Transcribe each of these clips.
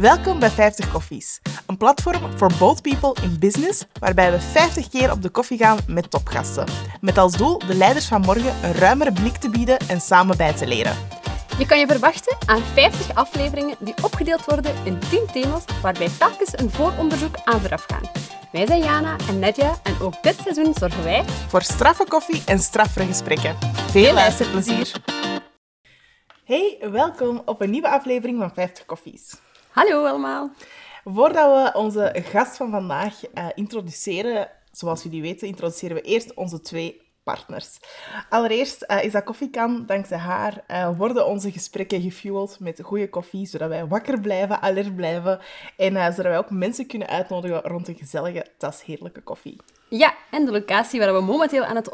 Welkom bij 50 Koffies, een platform voor bold people in business, waarbij we 50 keer op de koffie gaan met topgasten. Met als doel de leiders van morgen een ruimere blik te bieden en samen bij te leren. Je kan je verwachten aan 50 afleveringen die opgedeeld worden in 10 thema's, waarbij telkens een vooronderzoek aan vooraf gaan. Wij zijn Jana en Nedja en ook dit seizoen zorgen wij Voor straffe koffie en straffere gesprekken. Veel luisterplezier! Hey, welkom op een nieuwe aflevering van 50 Koffies. Hallo allemaal. Voordat we onze gast van vandaag eh, introduceren, zoals jullie weten, introduceren we eerst onze twee partners. Allereerst eh, is dat koffiekan. Dankzij haar eh, worden onze gesprekken gefueld met goede koffie, zodat wij wakker blijven, alert blijven en zodat wij ook mensen kunnen uitnodigen rond een gezellige tas heerlijke koffie. Ja, en de locatie waar we momenteel aan het,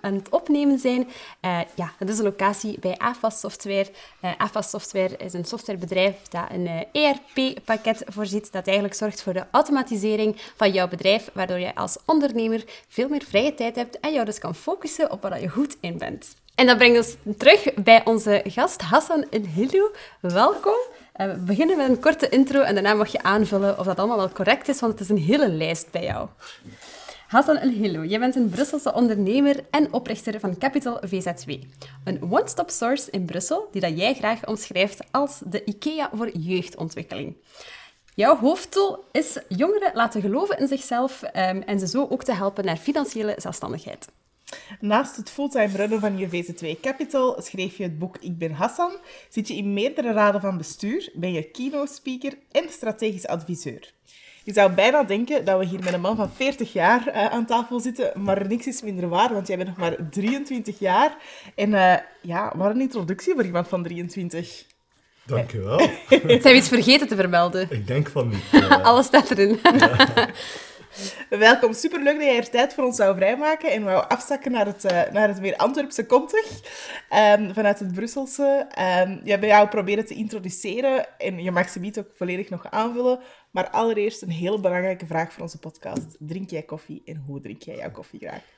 het opnemen zijn, eh, ja, dat is de locatie bij AFAS Software. Eh AFAS Software is een softwarebedrijf dat een ERP-pakket voorziet dat eigenlijk zorgt voor de automatisering van jouw bedrijf, waardoor je als ondernemer veel meer vrije tijd hebt en jou dus kan focussen op waar je goed in bent. En dat brengt ons terug bij onze gast Hassan Hilou. Welkom. Eh, we beginnen met een korte intro en daarna mag je aanvullen of dat allemaal wel correct is, want het is een hele lijst bij jou. Hassan El Hilou, jij bent een Brusselse ondernemer en oprichter van Capital VZW. Een one-stop source in Brussel die dat jij graag omschrijft als de IKEA voor jeugdontwikkeling. Jouw hoofddoel is jongeren laten geloven in zichzelf ehm, en ze zo ook te helpen naar financiële zelfstandigheid. Naast het fulltime runnen van je VZ2 Capital schreef je het boek Ik ben Hassan, zit je in meerdere raden van bestuur, ben je keynote-speaker en strategisch adviseur. Je zou bijna denken dat we hier met een man van 40 jaar eh, aan tafel zitten, maar niks is minder waar, want jij bent nog maar 23 jaar. En eh, ja, wat een introductie voor iemand van 23. Dankjewel. Zijn we iets vergeten te vermelden? Ik denk van niet. eh. Alles staat erin. Welkom, superleuk dat jij er tijd voor ons zou vrijmaken en wou afzakken naar het, eh, naar het meer Antwerpse kontig, ehm, vanuit het Brusselse. Ehm ja, bij jou proberen te introduceren en je mag ze niet ook volledig nog aanvullen, maar allereerst een hele belangrijke vraag voor onze podcast. Drink jij koffie en hoe drink jij jouw koffie graag?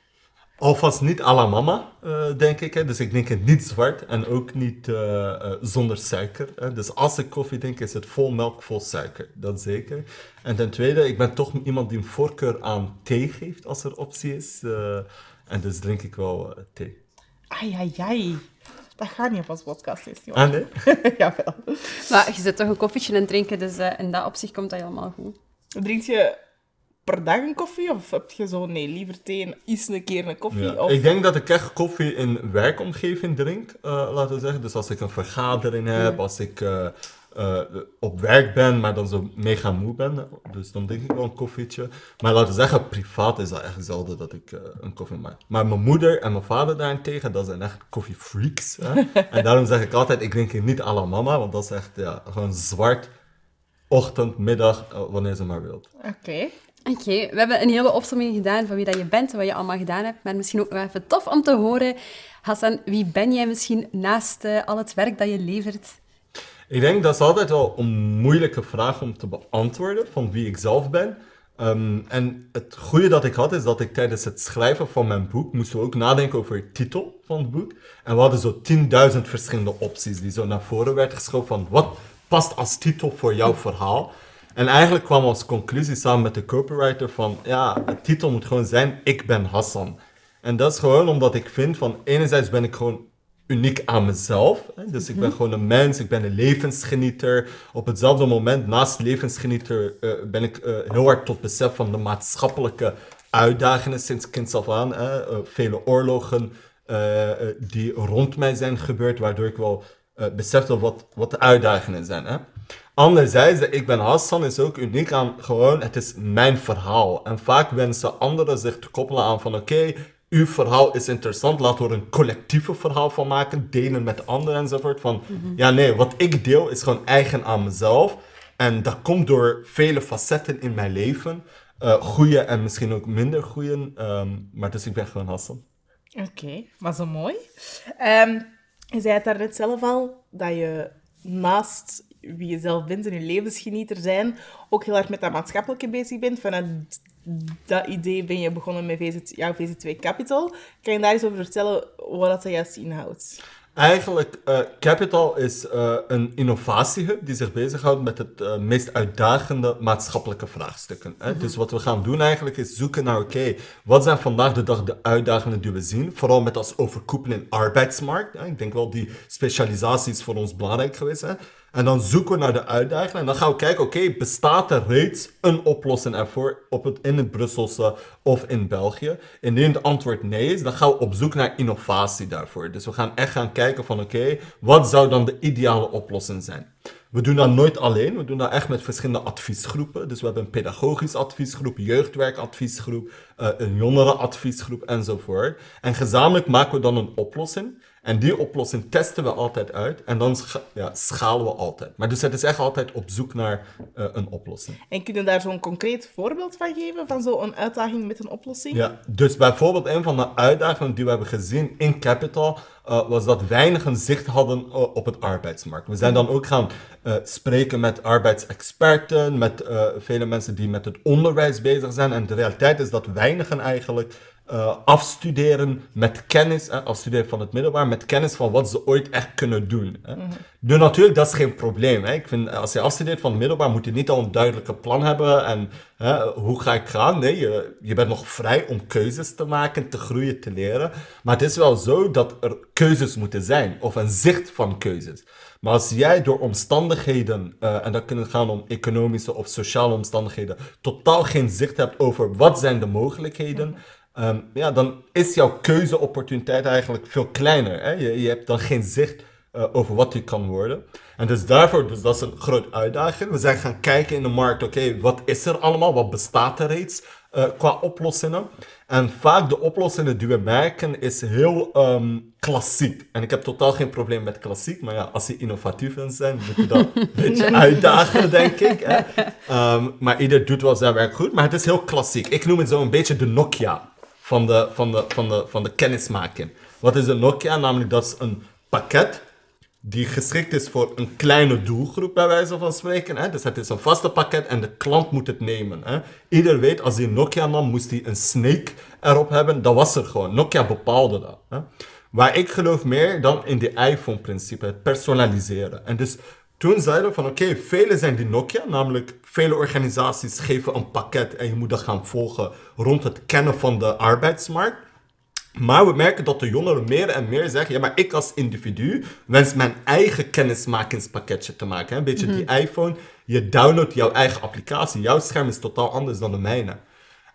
Alvast niet à la mama, eh, denk ik. Hè. Dus ik drink het niet zwart en ook niet eh, eh, zonder suiker. Hè. Dus als ik koffie drink, is het vol melk, vol suiker. Dat zeker. En ten tweede, ik ben toch iemand die een voorkeur aan thee geeft als er optie is. Eh, en dus drink ik wel thee. Ai, ai, ai. Dat gaat niet op ons podcast eens, jongen. Ah, nee? Jawel. Maar je zit toch een koffietje aan het drinken, dus eh, in dat opzicht komt dat helemaal goed. Drink je per dag een koffie of heb je zo, nee, liever thee eens een keer een koffie? Ja. Of... Ik denk dat ik echt koffie in werkomgeving drink, eh, laten we zeggen. Dus als ik een vergadering heb, als ik eh, eh, op werk ben, maar dan zo mega moe ben, dus dan drink ik wel een koffietje. Maar laten we zeggen, privaat is dat echt zelden dat ik een koffie maak. Maar mijn moeder en mijn vader daarentegen, dat zijn echt koffiefreaks. Hè? en daarom zeg ik altijd, ik drink het niet à la mama, want dat is echt ja, gewoon zwart, ochtend, middag, wanneer ze maar wilt. Oké. Oké, we hebben een hele opsomming gedaan van wie dat je bent en wat je allemaal gedaan hebt. Maar misschien ook nog even tof om te horen. Hassan, wie ben jij misschien naast eh, al het werk dat je levert? Ik denk dat is altijd wel een moeilijke vraag om te beantwoorden van wie ik zelf ben. Ehm, en het goede dat ik had is dat ik tijdens het schrijven van mijn boek moesten we ook nadenken over de titel van het boek. En we hadden zo 10.000 verschillende opties die zo naar voren werden geschoven van wat past als titel voor jouw verhaal. En eigenlijk kwam ons conclusie samen met de copywriter van ja, de titel moet gewoon zijn Ik ben Hassan. En dat is gewoon omdat ik vind van enerzijds ben ik gewoon uniek aan mezelf. Hè? Dus ik ben gewoon een mens, ik ben een levensgenieter. Op hetzelfde moment, naast levensgenieter, eh, ben ik eh, heel hard tot besef van de maatschappelijke uitdagingen sinds kinds af aan. Hè? Eh, vele oorlogen die rond mij zijn gebeurd, waardoor ik wel besefte wat, wat de uitdagingen zijn. Hè? Anderzijds, de ik ben Hassan is ook uniek aan gewoon, het is mijn verhaal. En vaak wensen anderen zich te koppelen aan van oké, uw verhaal is interessant, laten we er een collectieve verhaal van maken, delen met anderen enzovoort. Van ja, nee, wat ik deel is gewoon eigen aan mezelf. En dat komt door vele facetten in mijn leven. eh goede en misschien ook minder goede. ehm, maar dus ik ben gewoon Hassan. Oké, maar zo mooi. Ehm, je zei het daarnet zelf al, dat je naast wie je zelf bent en je levensgenieter zijn, ook heel erg met dat maatschappelijke bezig bent. Vanuit dat idee ben je begonnen met VZ, jouw VZ2 Capital. Kan je daar eens over vertellen wat dat juist inhoudt? Eigenlijk, uh, Capital is uh, een innovatiehub die zich bezighoudt met het uh, meest uitdagende maatschappelijke vraagstukken. Hè? Dus wat we gaan doen eigenlijk is zoeken naar, oké, wat zijn vandaag de dag de uitdagingen die we zien? Vooral met als overkoepeling arbeidsmarkt. Hè? Ik denk wel die specialisatie is voor ons belangrijk geweest. Hè? En dan zoeken we naar de uitdagingen en dan gaan we kijken, oké, bestaat er reeds een oplossing ervoor op het, in het Brusselse of in België? Indien het antwoord nee is, dan gaan we op zoek naar innovatie daarvoor. Dus we gaan echt gaan kijken van, oké, wat zou dan de ideale oplossing zijn? We doen dat nooit alleen, we doen dat echt met verschillende adviesgroepen. Dus we hebben een pedagogisch adviesgroep, jeugdwerkadviesgroep, uh, een jongerenadviesgroep enzovoort. En gezamenlijk maken we dan een oplossing. En die oplossing testen we altijd uit en dan ja, schalen we altijd. Maar dus het is echt altijd op zoek naar uh, een oplossing. En kun je daar zo'n concreet voorbeeld van geven, van zo'n uitdaging met een oplossing? Ja, dus bijvoorbeeld een van de uitdagingen die we hebben gezien in Capital uh, was dat weinigen zicht hadden uh, op het arbeidsmarkt. We zijn dan ook gaan spreken met arbeidsexperten, met vele mensen die met het onderwijs bezig zijn. En de realiteit is dat weinigen eigenlijk uh, afstuderen met kennis, uh, afstuderen van het middelbaar, met kennis van wat ze ooit echt kunnen doen. Hè. Mm Dus natuurlijk, dat is geen probleem. Hè. Ik vind, als je afstudeert van het middelbaar, moet je niet al een duidelijke plan hebben en hè, hoe ga ik gaan. Nee, je, je bent nog vrij om keuzes te maken, te groeien, te leren. Maar het is wel zo dat er keuzes moeten zijn, of een zicht van keuzes. Maar als jij door omstandigheden, uh, en dat kunnen gaan om economische of sociale omstandigheden, totaal geen zicht hebt over wat zijn de mogelijkheden, Um, ja, dan is jouw keuzeopportuniteit eigenlijk veel kleiner. Hè? Je, je hebt dan geen zicht uh, over wat je kan worden. En dus daarvoor, dus dat is een grote uitdaging. We zijn gaan kijken in de markt, oké, wat is er allemaal? Wat bestaat er reeds uh, qua oplossingen? En vaak de oplossingen die we merken is heel um, klassiek. En ik heb totaal geen probleem met klassiek, maar ja, als je innovatief wil zijn, moet je dat een beetje uitdagen, denk ik. Hè? Um, maar ieder doet wel zijn werk goed, maar het is heel klassiek. Ik noem het zo een beetje de Nokia van de, van de, van de, van de kennismaking. Wat is een Nokia? Namelijk dat is een pakket die geschikt is voor een kleine doelgroep, bij wijze van spreken. Hè? Dus het is een vaste pakket en de klant moet het nemen. Hè? Ieder weet, als hij Nokia nam, moest hij een snake erop hebben. Dat was er gewoon. Nokia bepaalde dat. Hè? Waar ik geloof meer dan in de iPhone-principe, het personaliseren. En dus toen zeiden we van oké, okay, vele zijn die Nokia, namelijk vele organisaties geven een pakket en je moet dat gaan volgen rond het kennen van de arbeidsmarkt. Maar we merken dat de jongeren meer en meer zeggen: ja, maar ik als individu wens mijn eigen kennismakingspakketje te maken. Hè? Een beetje die mhm. iPhone. Je downloadt jouw eigen applicatie. Jouw scherm is totaal anders dan de mijne.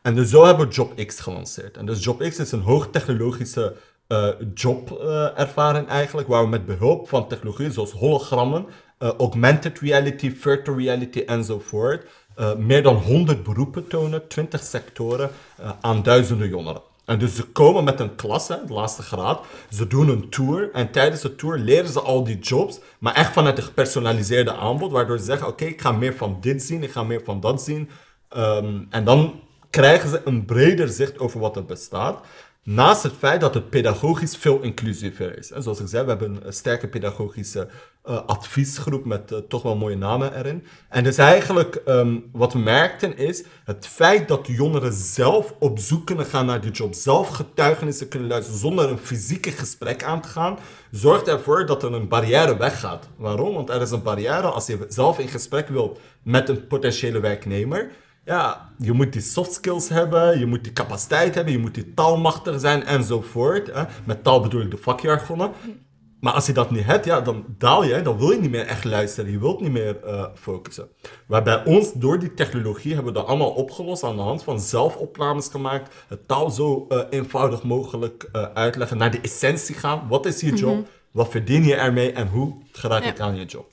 En dus zo hebben we JobX gelanceerd. En dus JobX is een hoogtechnologische uh, jobervaring eigenlijk, waar we met behulp van technologieën zoals hologrammen uh, augmented reality, virtual reality enzovoort. Uh, meer dan 100 beroepen tonen, 20 sectoren uh, aan duizenden jongeren. En dus ze komen met een klas, de laatste graad. Ze doen een tour. En tijdens de tour leren ze al die jobs. Maar echt vanuit een gepersonaliseerde aanbod. Waardoor ze zeggen: Oké, ik ga meer van dit zien. Ik ga meer van dat zien. Um, en dan krijgen ze een breder zicht over wat er bestaat. Naast het feit dat het pedagogisch veel inclusiever is. En zoals ik zei, we hebben een sterke pedagogische adviesgroep met uh, toch wel mooie namen erin. En dus eigenlijk um, wat we merkten is het feit dat jongeren zelf op zoek kunnen gaan naar die job, zelf getuigenissen kunnen luisteren zonder een fysieke gesprek aan te gaan, zorgt ervoor dat er een barrière weggaat. Waarom? Want er is een barrière als je zelf in gesprek wilt met een potentiële werknemer ja, je moet die soft skills hebben, je moet die capaciteit hebben, je moet die taalmachtig zijn enzovoort. Hè. Met taal bedoel ik de vakjargonnen. Maar als je dat niet hebt, ja, dan daal je, dan wil je niet meer echt luisteren, je wilt niet meer uh, focussen. Maar bij ons, door die technologie, hebben we dat allemaal opgelost aan de hand van zelfopnames gemaakt, het taal zo uh, eenvoudig mogelijk uh, uitleggen, naar de essentie gaan. Wat is je job? Mm -hmm. Wat verdien je ermee en hoe geraak ik ja. aan je job?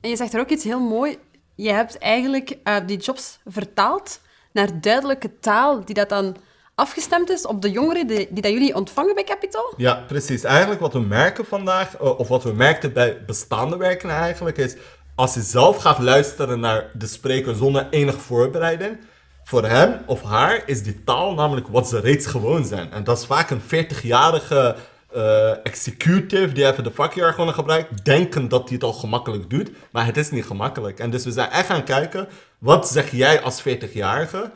En je zegt er ook iets heel mooi je hebt eigenlijk die jobs vertaald naar duidelijke taal die dat dan afgestemd is op de jongeren die, dat jullie ontvangen bij Capital? Ja, precies. Eigenlijk wat we merken vandaag, uh, of wat we merkten bij bestaande werken eigenlijk, is als je zelf gaat luisteren naar de spreker zonder enige voorbereiding, voor hem of haar is die taal namelijk wat ze reeds gewoon zijn. En dat is vaak een 40-jarige uh, executive, die even de vakjargon gebruikt, denken dat hij het al gemakkelijk doet. Maar het is niet gemakkelijk. En dus we zijn echt gaan kijken, wat zeg jij als 40-jarige?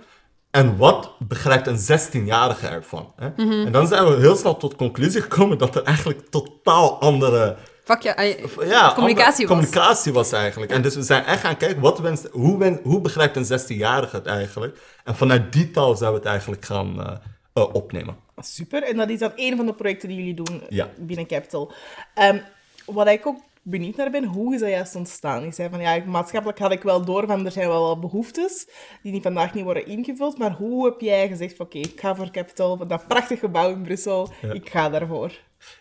En wat begrijpt een 16-jarige ervan? Hè? En dan zijn we heel snel tot de conclusie gekomen dat er eigenlijk totaal andere Fuck ja, communicatie andere- was. communicatie was eigenlijk. En dus we zijn echt gaan kijken, wat wenst, hoe, wen- hoe begrijpt een 16-jarige het eigenlijk? En vanuit die taal zijn we het eigenlijk gaan eh, eh, opnemen. Super. En dat is dan een van de projecten die jullie doen Ja. binnen Capital. Ehm, wat ik ook benieuwd naar ben, hoe is dat juist ontstaan? Je zei van ja, maatschappelijk had ik wel door van er zijn wel wat behoeftes die niet vandaag niet worden ingevuld. Maar hoe heb jij gezegd van oké, ik ga voor Capital, voor dat prachtig gebouw in Brussel, ik ga daarvoor.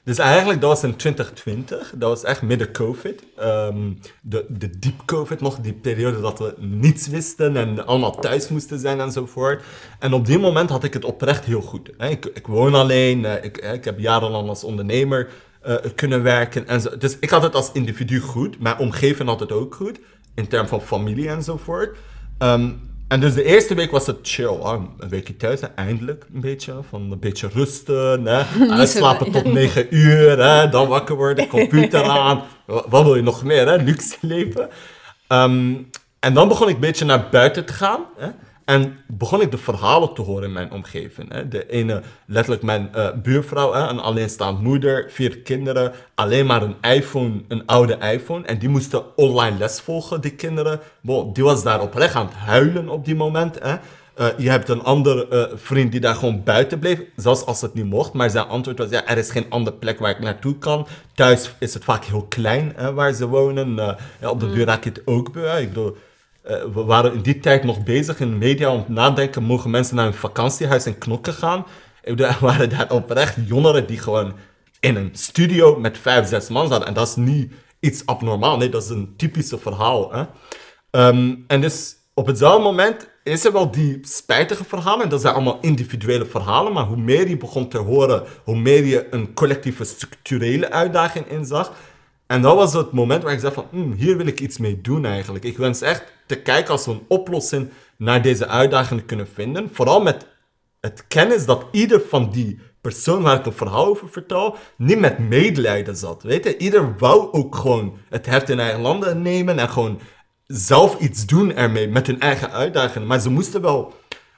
Dus eigenlijk, dat was in 2020. Dat was echt midden COVID. Ehm, de, de diep COVID nog, die periode dat we niets wisten en allemaal thuis moesten zijn enzovoort. En op die moment had ik het oprecht heel goed. hè. Ik, ik woon alleen, eh, ik, ik heb jarenlang als ondernemer eh, kunnen werken. En zo. Dus ik had het als individu goed. Mijn omgeving had het ook goed, in termen van familie enzovoort. Ehm, en dus de eerste week was het chill. Een weekje thuis, hè, eindelijk een beetje. Van een beetje rusten, hè. uitslapen tot negen uur, hè. dan wakker worden, computer aan. Wa- Wat wil je nog meer, hè? luxe leven. Ehm, en dan begon ik een beetje naar buiten te gaan. Hè? En begon ik de verhalen te horen in mijn omgeving. Hè? De ene, letterlijk mijn eh, buurvrouw, hè? een alleenstaand moeder, vier kinderen, alleen maar een iPhone, een oude iPhone. En die moesten online les volgen, die kinderen. Die was daar oprecht aan het huilen op die moment. Hè? Eh, je hebt een andere eh, vriend die daar gewoon buiten bleef, zelfs als het niet mocht. Maar zijn antwoord was, ja, er is geen andere plek waar ik naartoe kan. Thuis is het vaak heel klein hè, waar ze wonen. Ja, op de deur raak je het ook bij. Ik bedoel, eh, we waren in die tijd nog bezig in de media om te nadenken, mogen mensen naar een vakantiehuis in Knokken gaan? Bedoel, er waren daar oprecht jongeren die gewoon in een studio met vijf, zes man zaten. En dat is niet iets abnormaal, nee, dat is een typische verhaal. Hè? Ehm, en dus op hetzelfde moment is er wel die spijtige verhalen. En dat zijn allemaal individuele verhalen. Maar hoe meer je begon te horen, hoe meer je een collectieve structurele uitdaging inzag. En dat was het moment waar ik zei van, "Hmm, hier wil ik iets mee doen eigenlijk. Ik wens echt te kijken als we een oplossing naar deze uitdagingen kunnen vinden. Vooral met het kennis dat ieder van die persoon waar ik een verhaal over vertel, niet met medelijden zat. Weet je, ieder wou ook gewoon het heft in eigen handen nemen en gewoon zelf iets doen ermee met hun eigen uitdagingen. Maar ze moesten wel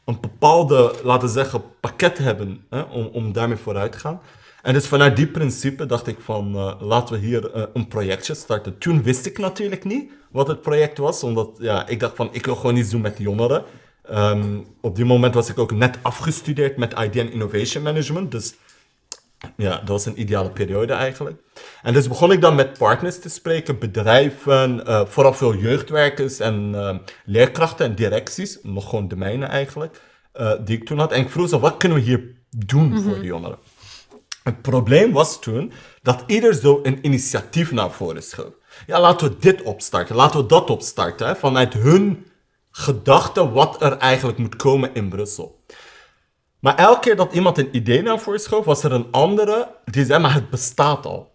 een bepaalde, laten we zeggen, pakket hebben hè, om, om daarmee vooruit te gaan. En dus vanuit die principe dacht ik van, eh, laten we hier eh, een projectje starten. Toen wist ik natuurlijk niet wat het project was, omdat ja, ik dacht van, ik wil gewoon iets doen met jongeren. Ehm, op die moment was ik ook net afgestudeerd met ID en Innovation Management, dus ja, dat was een ideale periode eigenlijk. En dus begon ik dan met partners te spreken, bedrijven, eh, vooral veel jeugdwerkers en leerkrachten en directies, nog gewoon de mijne eigenlijk, die ik toen had. En ik vroeg ze, wat kunnen we hier doen voor de jongeren? Het probleem was toen dat ieder zo een initiatief naar voren schoof. Ja, laten we dit opstarten, laten we dat opstarten. Vanuit hun gedachte wat er eigenlijk moet komen in Brussel. Maar elke keer dat iemand een idee naar voren schoof, was er een andere die zei, maar het bestaat al.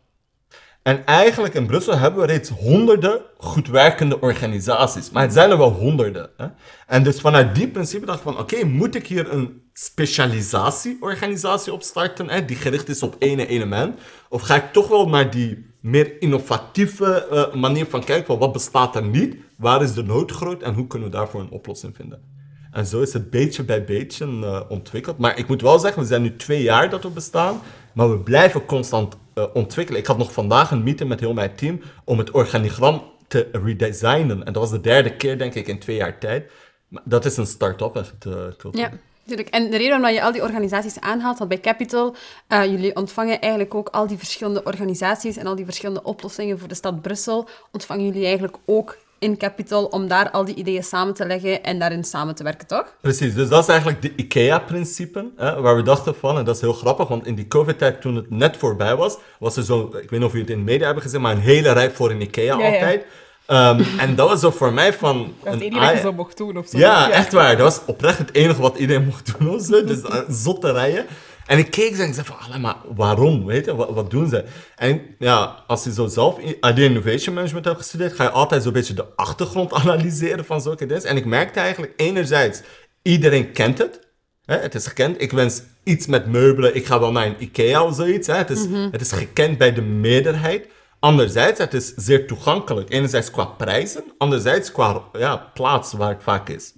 En eigenlijk in Brussel hebben we reeds honderden goed werkende organisaties. Maar het zijn er wel honderden. Hè? En dus vanuit die principe dacht ik van, oké, moet ik hier een specialisatieorganisatie opstarten, hè, die gericht is op één element? Of ga ik toch wel naar die meer innovatieve eh, manier van kijken van wat bestaat er niet, waar is de nood groot en hoe kunnen we daarvoor een oplossing vinden? En zo is het beetje bij beetje eh, ontwikkeld. Maar ik moet wel zeggen, we zijn nu twee jaar dat we bestaan. Maar we blijven constant eh, ontwikkelen. Ik had nog vandaag een meeting met heel mijn team om het organigram te redesignen. En dat was de derde keer, denk ik, in twee jaar tijd. Maar dat is een start-up, cultuur. Ja, natuurlijk. En de reden waarom je al die organisaties aanhaalt, want bij Capital, eh, jullie ontvangen eigenlijk ook al die verschillende organisaties en al die verschillende oplossingen voor de stad Brussel, ontvangen jullie eigenlijk ook in Capital om daar al die ideeën samen te leggen en daarin samen te werken, toch? Precies, dus dat is eigenlijk de IKEA-principe, hè, waar we dachten van, en dat is heel grappig, want in die COVID-tijd, toen het net voorbij was, was er zo, ik weet niet of jullie het in de media hebben gezien, maar een hele rij voor een IKEA Ja, ja. altijd. Ehm, en dat was zo voor mij van... Dat is het een enige wat je eye- zo mocht doen of zo. Ja, echt waar. Dat was oprecht het enige wat iedereen mocht doen of zo. Dus uh, zotte rijen. En ik keek en ik zei van, "Allee, maar waarom? Weet je, wat, wat doen ze? En ja, als je zo zelf i- ID Innovation Management hebt gestudeerd, ga je altijd zo'n beetje de achtergrond analyseren van zulke dingen. En ik merkte eigenlijk, enerzijds, iedereen kent het. Hè? Het is gekend. Ik wens iets met meubelen. Ik ga wel naar een IKEA of zoiets. Hè? Het, is, het is gekend bij de meerderheid. Anderzijds, het is zeer toegankelijk. Enerzijds qua prijzen, anderzijds qua ja, plaats waar het vaak is.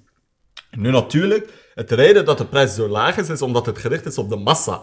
Nu natuurlijk Het reden dat de prijs zo laag is, is omdat het gericht is op de massa.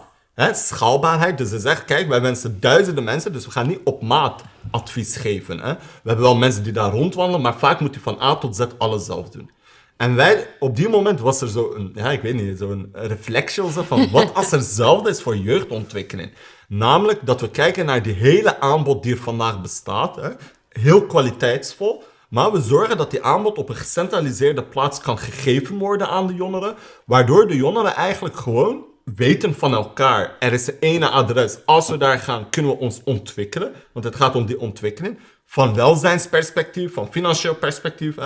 Schaalbaarheid. Dus ze zegt, kijk, wij wensen duizenden mensen, dus we gaan niet op maat advies geven. We hebben wel mensen die daar rondwandelen, maar vaak moet je van A tot Z alles zelf doen. En wij, op die moment was er zo een, ja, ik weet niet, zo'n reflectie van wat als er hetzelfde is voor jeugdontwikkeling. Namelijk dat we kijken naar die hele aanbod die er vandaag bestaat. Heel kwaliteitsvol. Maar we zorgen dat die aanbod op een gecentraliseerde plaats kan gegeven worden aan de jongeren. Waardoor de jongeren eigenlijk gewoon weten van elkaar. Er is een ene adres. Als we daar gaan, kunnen we ons ontwikkelen. Want het gaat om die ontwikkeling. Van welzijnsperspectief, van financieel perspectief,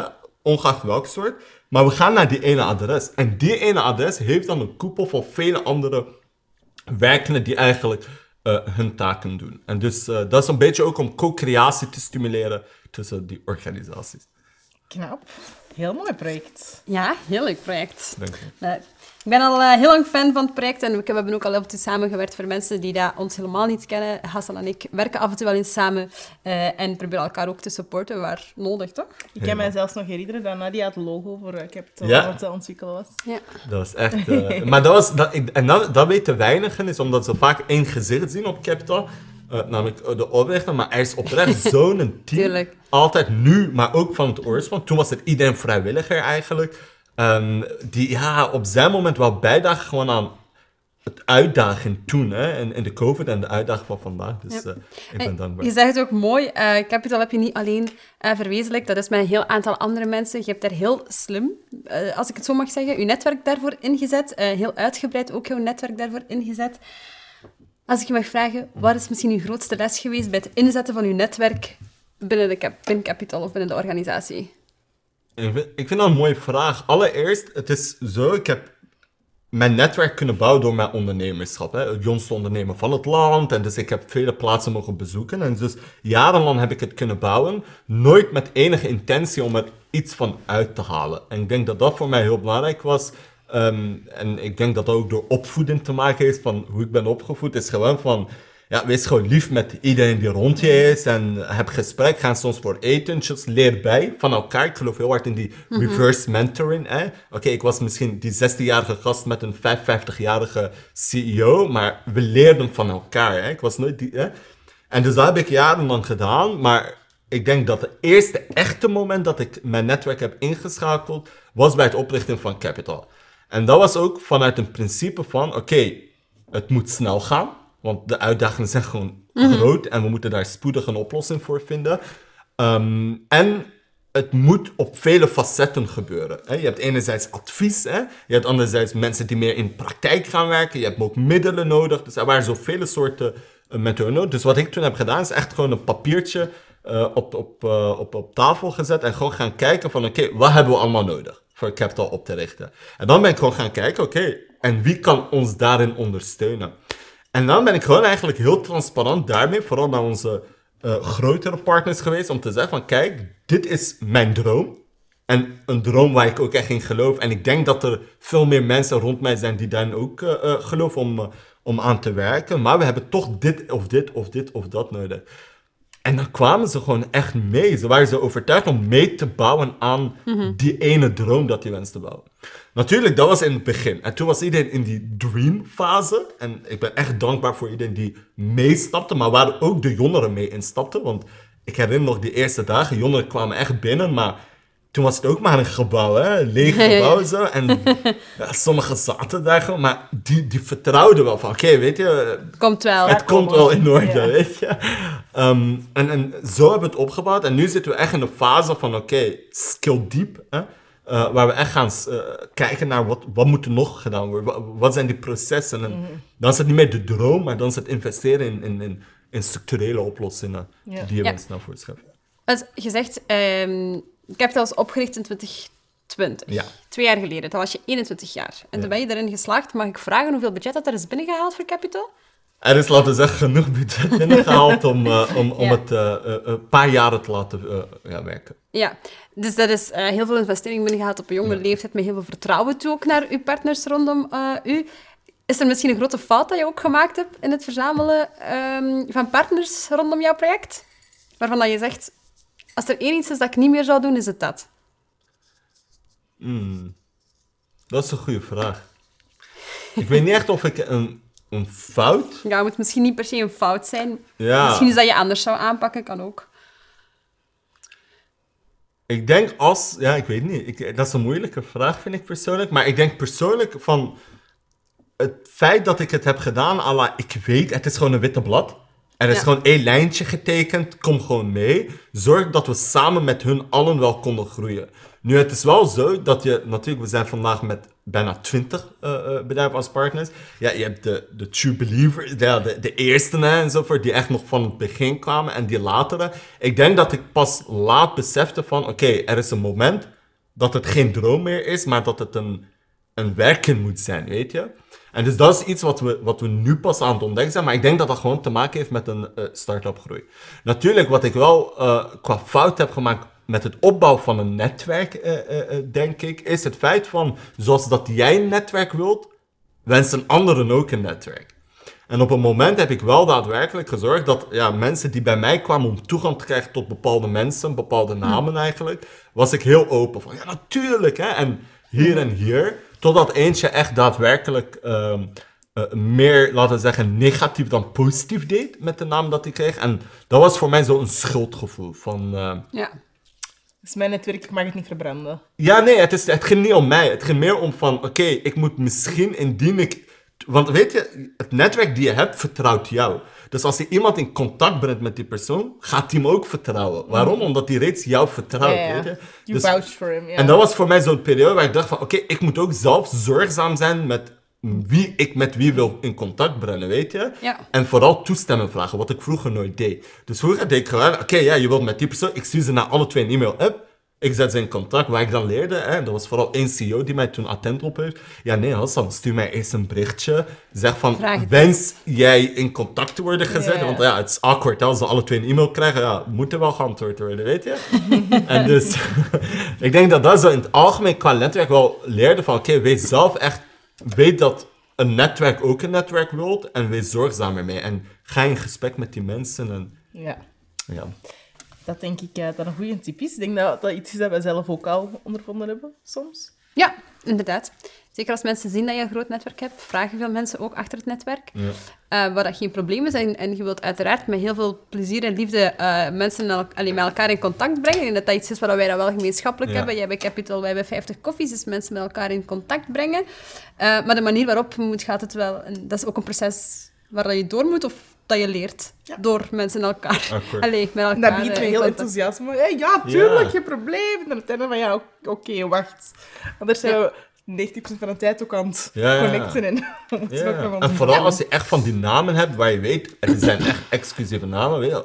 ongeacht welk soort. Maar we gaan naar die ene adres. En die ene adres heeft dan een koepel van vele andere werkenden die eigenlijk uh, hun taken doen. En dus uh, dat is een beetje ook om co-creatie te stimuleren tussen die organisaties. Knap. Heel mooi project. Ja, heel leuk project. Dank je. Uh, ik ben al uh, heel lang fan van het project en we hebben ook al heel veel samengewerkt voor mensen die dat ons helemaal niet kennen. Hassan en ik werken af en toe wel eens samen uh, en proberen elkaar ook te supporten waar nodig, toch? Ik kan mij zelfs nog herinneren dat Nadia het logo voor uh, Capital Ja. aan het ontwikkelen was. Ja. Dat was echt... eh, maar dat was... Dat, ik, en dat, dat weten weinigen, is omdat ze vaak één gezicht zien op Capital. Eh, namelijk eh, de oprichter, maar er is oprecht zo'n team. Altijd nu, maar ook van het oorsprong. Toen was het iedereen vrijwilliger eigenlijk. Ehm, die ja, op zijn moment wel bijdragen gewoon aan het uitdaging toen. Hè, in, in de COVID en de uitdaging van vandaag. Dus Ja. eh, ik ben En dankbaar. Je zegt het ook mooi, eh, Capital heb je niet alleen eh, verwezenlijkt, dat is met een heel aantal andere mensen. Je hebt daar heel slim, als ik het zo mag zeggen, je netwerk daarvoor ingezet. heel uitgebreid ook jouw netwerk daarvoor ingezet. Als ik je mag vragen, wat is misschien uw grootste les geweest bij het inzetten van uw netwerk binnen, de binnen Capital of binnen de organisatie? Ik vind, ik vind dat een mooie vraag. Allereerst, het is zo, ik heb mijn netwerk kunnen bouwen door mijn ondernemerschap. Hè. Het jongste ondernemer van het land. En dus ik heb vele plaatsen mogen bezoeken. En dus jarenlang heb ik het kunnen bouwen. Nooit met enige intentie om er iets van uit te halen. En ik denk dat dat voor mij heel belangrijk was. Ehm, en ik denk dat dat ook door opvoeding te maken heeft. Van hoe ik ben opgevoed. Is gewoon van... Ja, wees gewoon lief met iedereen die rond je is. En heb gesprek. Ga soms voor etentjes. Leer bij van elkaar. Ik geloof heel hard in die reverse mentoring. Oké, ik was misschien die 16-jarige gast met een 55-jarige CEO. Maar we leerden van elkaar. Hè. Ik was nooit die... Hè. En dus dat heb ik jarenlang gedaan. Maar ik denk dat het eerste echte moment dat ik mijn netwerk heb ingeschakeld... was bij het oprichten van Capital. En dat was ook vanuit een principe van... Oké, het moet snel gaan. Want de uitdagingen zijn gewoon groot en we moeten daar spoedig een oplossing voor vinden. Ehm, en het moet op vele facetten gebeuren. Hè. Je hebt enerzijds advies, hè. je hebt anderzijds mensen die meer in praktijk gaan werken. Je hebt ook middelen nodig. Dus er waren zoveel soorten uh, methoden nodig. Dus wat ik toen heb gedaan is echt gewoon een papiertje uh, op, op, uh, op, op tafel gezet en gewoon gaan kijken van oké, wat hebben we allemaal nodig voor Capital op te richten. En dan ben ik gewoon gaan kijken, oké, en wie kan ons daarin ondersteunen? En dan ben ik gewoon eigenlijk heel transparant daarmee, vooral naar onze uh, grotere partners geweest, om te zeggen van kijk, dit is mijn droom. En een droom waar ik ook echt in geloof. En ik denk dat er veel meer mensen rond mij zijn die daarin ook uh, geloven om, om aan te werken. Maar we hebben toch dit of dit of dit of dat nodig. En dan kwamen ze gewoon echt mee. Ze waren zo overtuigd om mee te bouwen aan mm-hmm. die ene droom dat die wenste te bouwen. Natuurlijk, dat was in het begin. En toen was iedereen in die dream-fase. En ik ben echt dankbaar voor iedereen die meestapte, maar waar ook de jongeren mee instapten. Want ik herinner nog die eerste dagen, jongeren kwamen echt binnen, maar toen was het ook maar een gebouw, hè? een leeg gebouw zo. En ja, sommigen zaten daar gewoon, maar die, die vertrouwden wel van, oké, okay, weet je... Komt wel. Het komt wel in orde, ja. weet je. Um, en, en zo hebben we het opgebouwd. En nu zitten we echt in de fase van, oké, okay, skill deep, hè? Uh, waar we echt gaan uh, kijken naar wat, wat moet er nog gedaan worden. Wat, wat zijn die processen? En mm. Dan is het niet meer de droom, maar dan is het investeren in, in, in, in structurele oplossingen ja. die je ja. wenst naar schuiven. Als je zegt, um, Capital is opgericht in 2020. Ja. Twee jaar geleden. Dan was je 21 jaar. En toen ben je erin geslaagd. Mag ik vragen hoeveel budget dat er is binnengehaald voor Capital? Er is, laten we zeggen, genoeg budget binnengehaald om, uh, om, om het een uh, uh, paar jaren te laten ja, werken. Ja, dus dat is heel veel investering binnengehaald op een jonge ja. leeftijd, met heel veel vertrouwen toe ook naar uw partners rondom u. Is er misschien een grote fout dat je ook gemaakt hebt in het verzamelen um, van partners rondom jouw project? Waarvan dat je zegt, als er één iets is dat ik niet meer zou doen, is het dat. Mm. Dat is een goede vraag. Ik weet niet echt of ik een, een fout... Ja, het moet misschien niet per se een fout zijn. Ja. Misschien is dat je anders zou aanpakken, kan ook. Ik denk als... Ja, ik weet niet. Ik, dat is een moeilijke vraag, vind ik persoonlijk. Maar ik denk persoonlijk van... Het feit dat ik het heb gedaan, à la, ik weet, het is gewoon een witte blad. Er is Ja. gewoon één lijntje getekend, kom gewoon mee. Zorg dat we samen met hun allen wel konden groeien. Nu, het is wel zo dat je... Natuurlijk, we zijn vandaag met bijna 20 eh, eh, bedrijven als partners. Ja, je hebt de, de true believers, ja, de, de eerste hè, enzovoort, die echt nog van het begin kwamen. En die latere. Ik denk dat ik pas laat besefte van... Oké, er is een moment dat het geen droom meer is, maar dat het een, een werken moet zijn, weet je? En dus dat is iets wat we, wat we nu pas aan het ontdekken zijn, maar ik denk dat dat gewoon te maken heeft met een eh, start-up groei. Natuurlijk, wat ik wel eh, qua fout heb gemaakt met het opbouwen van een netwerk, eh, denk ik, is het feit van, zoals dat jij een netwerk wilt, wensen anderen ook een netwerk. En op een moment heb ik wel daadwerkelijk gezorgd dat ja, mensen die bij mij kwamen om toegang te krijgen tot bepaalde mensen, bepaalde namen eigenlijk, was ik heel open van ja, natuurlijk. Hè? En hier en hier, totdat eentje echt daadwerkelijk ehm, eh, meer, laten we zeggen, negatief dan positief deed met de naam dat hij kreeg. En dat was voor mij zo'n schuldgevoel van... eh, Ja. Dus mijn netwerk, ik mag het niet verbranden. ja, nee, het, is, het ging niet om mij. Het ging meer om van, oké, ik moet misschien indien ik... Want weet je, het netwerk die je hebt, vertrouwt jou. Dus als je iemand in contact brengt met die persoon, gaat hij hem ook vertrouwen. Waarom? Omdat hij reeds jou vertrouwt, Ja, ja. weet je. You Dus- vouched for him, ja. En dat was voor mij zo'n periode waar ik dacht van, oké, ik moet ook zelf zorgzaam zijn met wie ik met wie wil in contact brengen, weet je? Ja. En vooral toestemming vragen, wat ik vroeger nooit deed. Dus vroeger deed ik gewoon, oké, ja, je wilt met die persoon, ik stuur ze naar alle twee een e-mail up. Ik zet ze in contact, waar ik dan leerde, hè, dat was vooral één CEO die mij toen attent op heeft. Ja, nee, Hassan, stuur mij eerst een berichtje. Zeg van, wens jij in contact te worden gezet? Want ja, het is awkward, hè, als ze alle twee een e-mail krijgen, ja, moet er wel geantwoord worden, weet je? en dus, ik denk dat dat zo in het algemeen qua netwerk wel leerde van, oké, wees zelf echt, weet dat een netwerk ook een netwerk wilt en wees zorgzaam ermee. En ga in gesprek met die mensen en, Ja, ja. Dat denk ik eh, dat een goede tip is. Ik denk dat dat iets is dat wij zelf ook al ondervonden hebben, soms. Ja, inderdaad. Zeker als mensen zien dat je een groot netwerk hebt, vragen veel mensen ook achter het netwerk. Ja. Eh, waar dat geen probleem is. En, en je wilt uiteraard met heel veel plezier en liefde eh, mensen al, allee, met elkaar in contact brengen. En dat dat iets is wat wij dan wel gemeenschappelijk Ja. hebben. Jij bij Capital, wij hebben 50 koffies, dus mensen met elkaar in contact brengen. Eh, maar de manier waarop moet, gaat het wel... En dat is ook een proces waar dat je door moet of dat je leert. Ja. Door mensen elkaar... Akkoord. Allee, met elkaar En dat begint met heel enthousiasme. Hey, ja, tuurlijk, Ja. geen probleem. En dan het einde van, ja, oké, wacht. Anders zijn we 90% van de tijd ook aan het Ja, connecten. En En vooral als je echt van die namen hebt waar je weet, er zijn echt exclusieve namen. Weet je.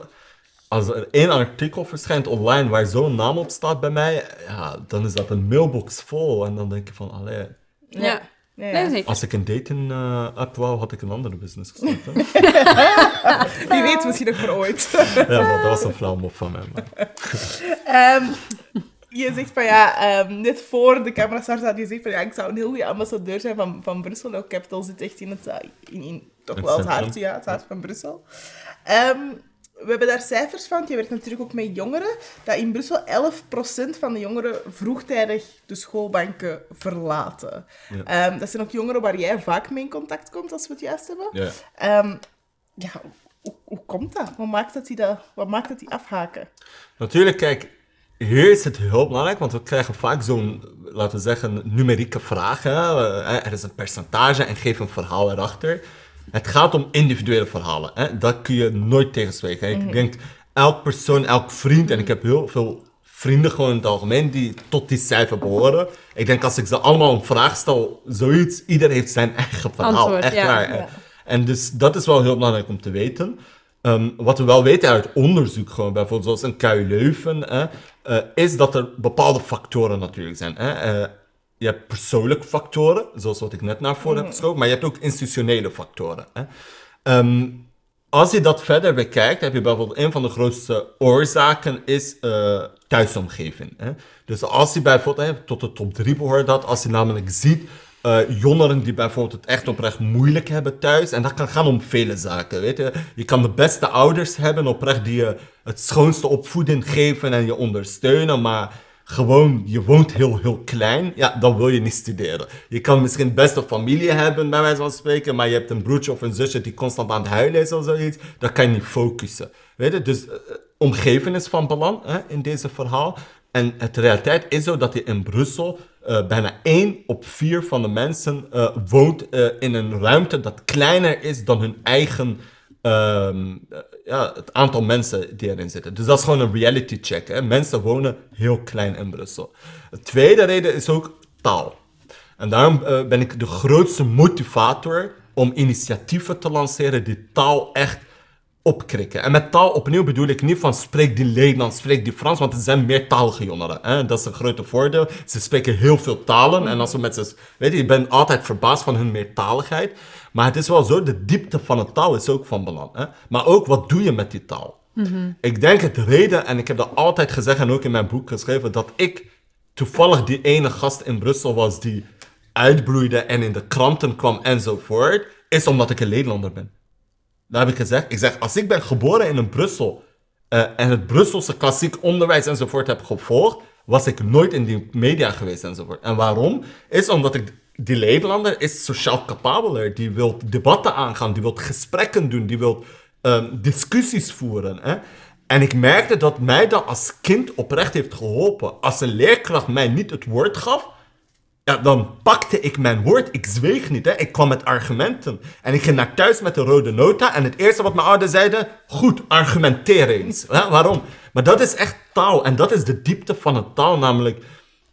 Als er één artikel verschijnt online waar zo'n naam op staat bij mij, ja, dan is dat een mailbox vol. En dan denk je van, allee, Ja. Ja. Nee, als ik een dating eh, app wou, had ik een andere business gestart. hè. Wie weet, misschien nog voor ooit. ja, maar dat was een flauw mop van mij. Maar. Ehm, je zegt van ja, ehm, net voor de camera start had je gezegd van ja, ik zou een heel goede ambassadeur zijn van, van Brussel. Nou, Capital zit echt in het, eh, in, in toch Het wel het hart, ja, het hart van Brussel. Ehm, we hebben daar cijfers van, je werkt natuurlijk ook met jongeren, dat in Brussel 11% van de jongeren vroegtijdig de schoolbanken verlaten. Ja. Ehm, dat zijn ook jongeren waar jij vaak mee in contact komt, als we het juist hebben. Ja. Ehm, ja, hoe, hoe komt dat? Wat maakt dat die, dat, wat maakt dat die afhaken? Natuurlijk, kijk, hier is het heel belangrijk, want we krijgen vaak zo'n, laten we zeggen, numerieke vraag. Hè? Eh, Er is een percentage en geef een verhaal erachter. Het gaat om individuele verhalen. Hè? Dat kun je nooit tegenzwegen. hè. Ik denk, elk persoon, elk vriend, en ik heb heel veel vrienden gewoon in het algemeen die tot die cijfer behoren. Ik denk, als ik ze allemaal een vraag stel, zoiets, ieder heeft zijn eigen verhaal. Antwoord, Echt ja. waar. Ja. En dus dat is wel heel belangrijk om te weten. Ehm, wat we wel weten uit onderzoek, gewoon bijvoorbeeld zoals in KU Leuven, hè, eh, is dat er bepaalde factoren natuurlijk zijn. Hè. Eh, je hebt persoonlijke factoren, zoals wat ik net naar voren heb geschoven, maar je hebt ook institutionele factoren. Hè. Ehm, als je dat verder bekijkt, heb je bijvoorbeeld een van de grootste oorzaken is eh, thuisomgeving. Hè? Dus als je bijvoorbeeld hè, tot de top 3 behoort dat, als je namelijk ziet eh, jongeren die bijvoorbeeld het echt oprecht moeilijk hebben thuis, en dat kan gaan om vele zaken, weet je. Je kan de beste ouders hebben, oprecht die je het schoonste opvoeding geven en je ondersteunen, maar gewoon, je woont heel, heel klein, ja, dan wil je niet studeren. Je kan misschien best een familie hebben, bij wijze van spreken, maar je hebt een broertje of een zusje die constant aan het huilen is of zoiets, dan kan je niet focussen. Weet je, dus uh, omgeving is van belang hè, in deze verhaal. En het realiteit is zo dat je in Brussel uh, bijna 1 op 4 van de mensen woont in een ruimte dat kleiner is dan hun eigen ehm, ja, het aantal mensen die erin zitten. Dus dat is gewoon een reality check. Hè? Mensen wonen heel klein in Brussel. De tweede reden is ook taal. En daarom ben ik de grootste motivator om initiatieven te lanceren die taal echt opkrikken. En met taal opnieuw bedoel ik niet van spreek die Nederlands, spreek die Frans, want er zijn meertalige jongeren. Hè? Dat is een grote voordeel. Ze spreken heel veel talen en als we met ze, weet je, je bent altijd verbaasd van hun meertaligheid. Maar het is wel zo, de diepte van een taal is ook van belang. Hè? Maar ook, wat doe je met die taal? Ik denk het reden, en ik heb dat altijd gezegd en ook in mijn boek geschreven, dat ik toevallig die ene gast in Brussel was die uitbloeide en in de kranten kwam enzovoort, is omdat ik een Nederlander ben. Dat heb ik gezegd. Ik zeg, als ik ben geboren in een Brussel uh, en het Brusselse klassiek onderwijs enzovoort heb gevolgd, was ik nooit in die media geweest enzovoort. En waarom? Is omdat ik, die Nederlander is sociaal capabeler. Die wil debatten aangaan, die wil gesprekken doen, die wil um, discussies voeren. Hè? En ik merkte dat mij dat als kind oprecht heeft geholpen. Als een leerkracht mij niet het woord gaf, ja, dan pakte ik mijn woord. Ik zweeg niet. Hè. Ik kwam met argumenten. En ik ging naar thuis met de rode nota. En het eerste wat mijn ouders zeiden: Goed, argumenteer eens. Hè, waarom? Maar dat is echt taal. En dat is de diepte van een taal. Namelijk.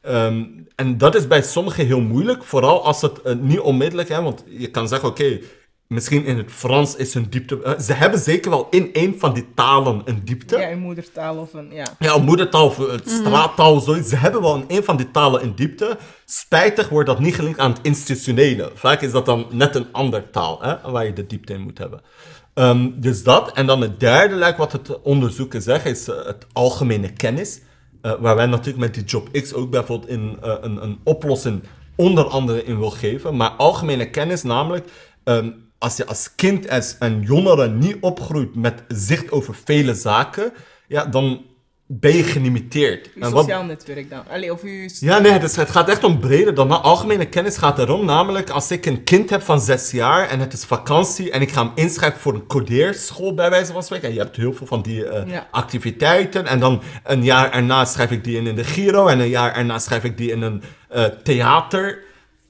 Um, en dat is bij sommigen heel moeilijk. Vooral als het uh, niet onmiddellijk is. Want je kan zeggen: Oké, Misschien in het Frans is een diepte. Uh, ze hebben zeker wel in een van die talen een diepte. Ja, een moedertaal of een. Ja, ja een moedertaal of een straattaal, zoiets. Ze hebben wel in een van die talen een diepte. Spijtig wordt dat niet gelinkt aan het institutionele. Vaak is dat dan net een ander taal hè, waar je de diepte in moet hebben. Um, dus dat. En dan het derde, lijkt wat het onderzoeken zegt, is uh, het algemene kennis. Uh, waar wij natuurlijk met die Job X ook bijvoorbeeld in, een, een oplossing onder andere in wil geven. Maar algemene kennis, namelijk. Um, als je als kind en jongere niet opgroeit met zicht over vele zaken, ja, dan ben je gelimiteerd. Uw sociaal netwerk dan? Allee, of uw... Ja, nee, dus het gaat echt om breder dan dat. Algemene kennis gaat erom, namelijk als ik een kind heb van zes jaar en het is vakantie en ik ga hem inschrijven voor een codeerschool bij wijze van spreken. En je hebt heel veel van die uh, ja. activiteiten en dan een jaar erna schrijf ik die in, in de Giro en een jaar erna schrijf ik die in een uh, theater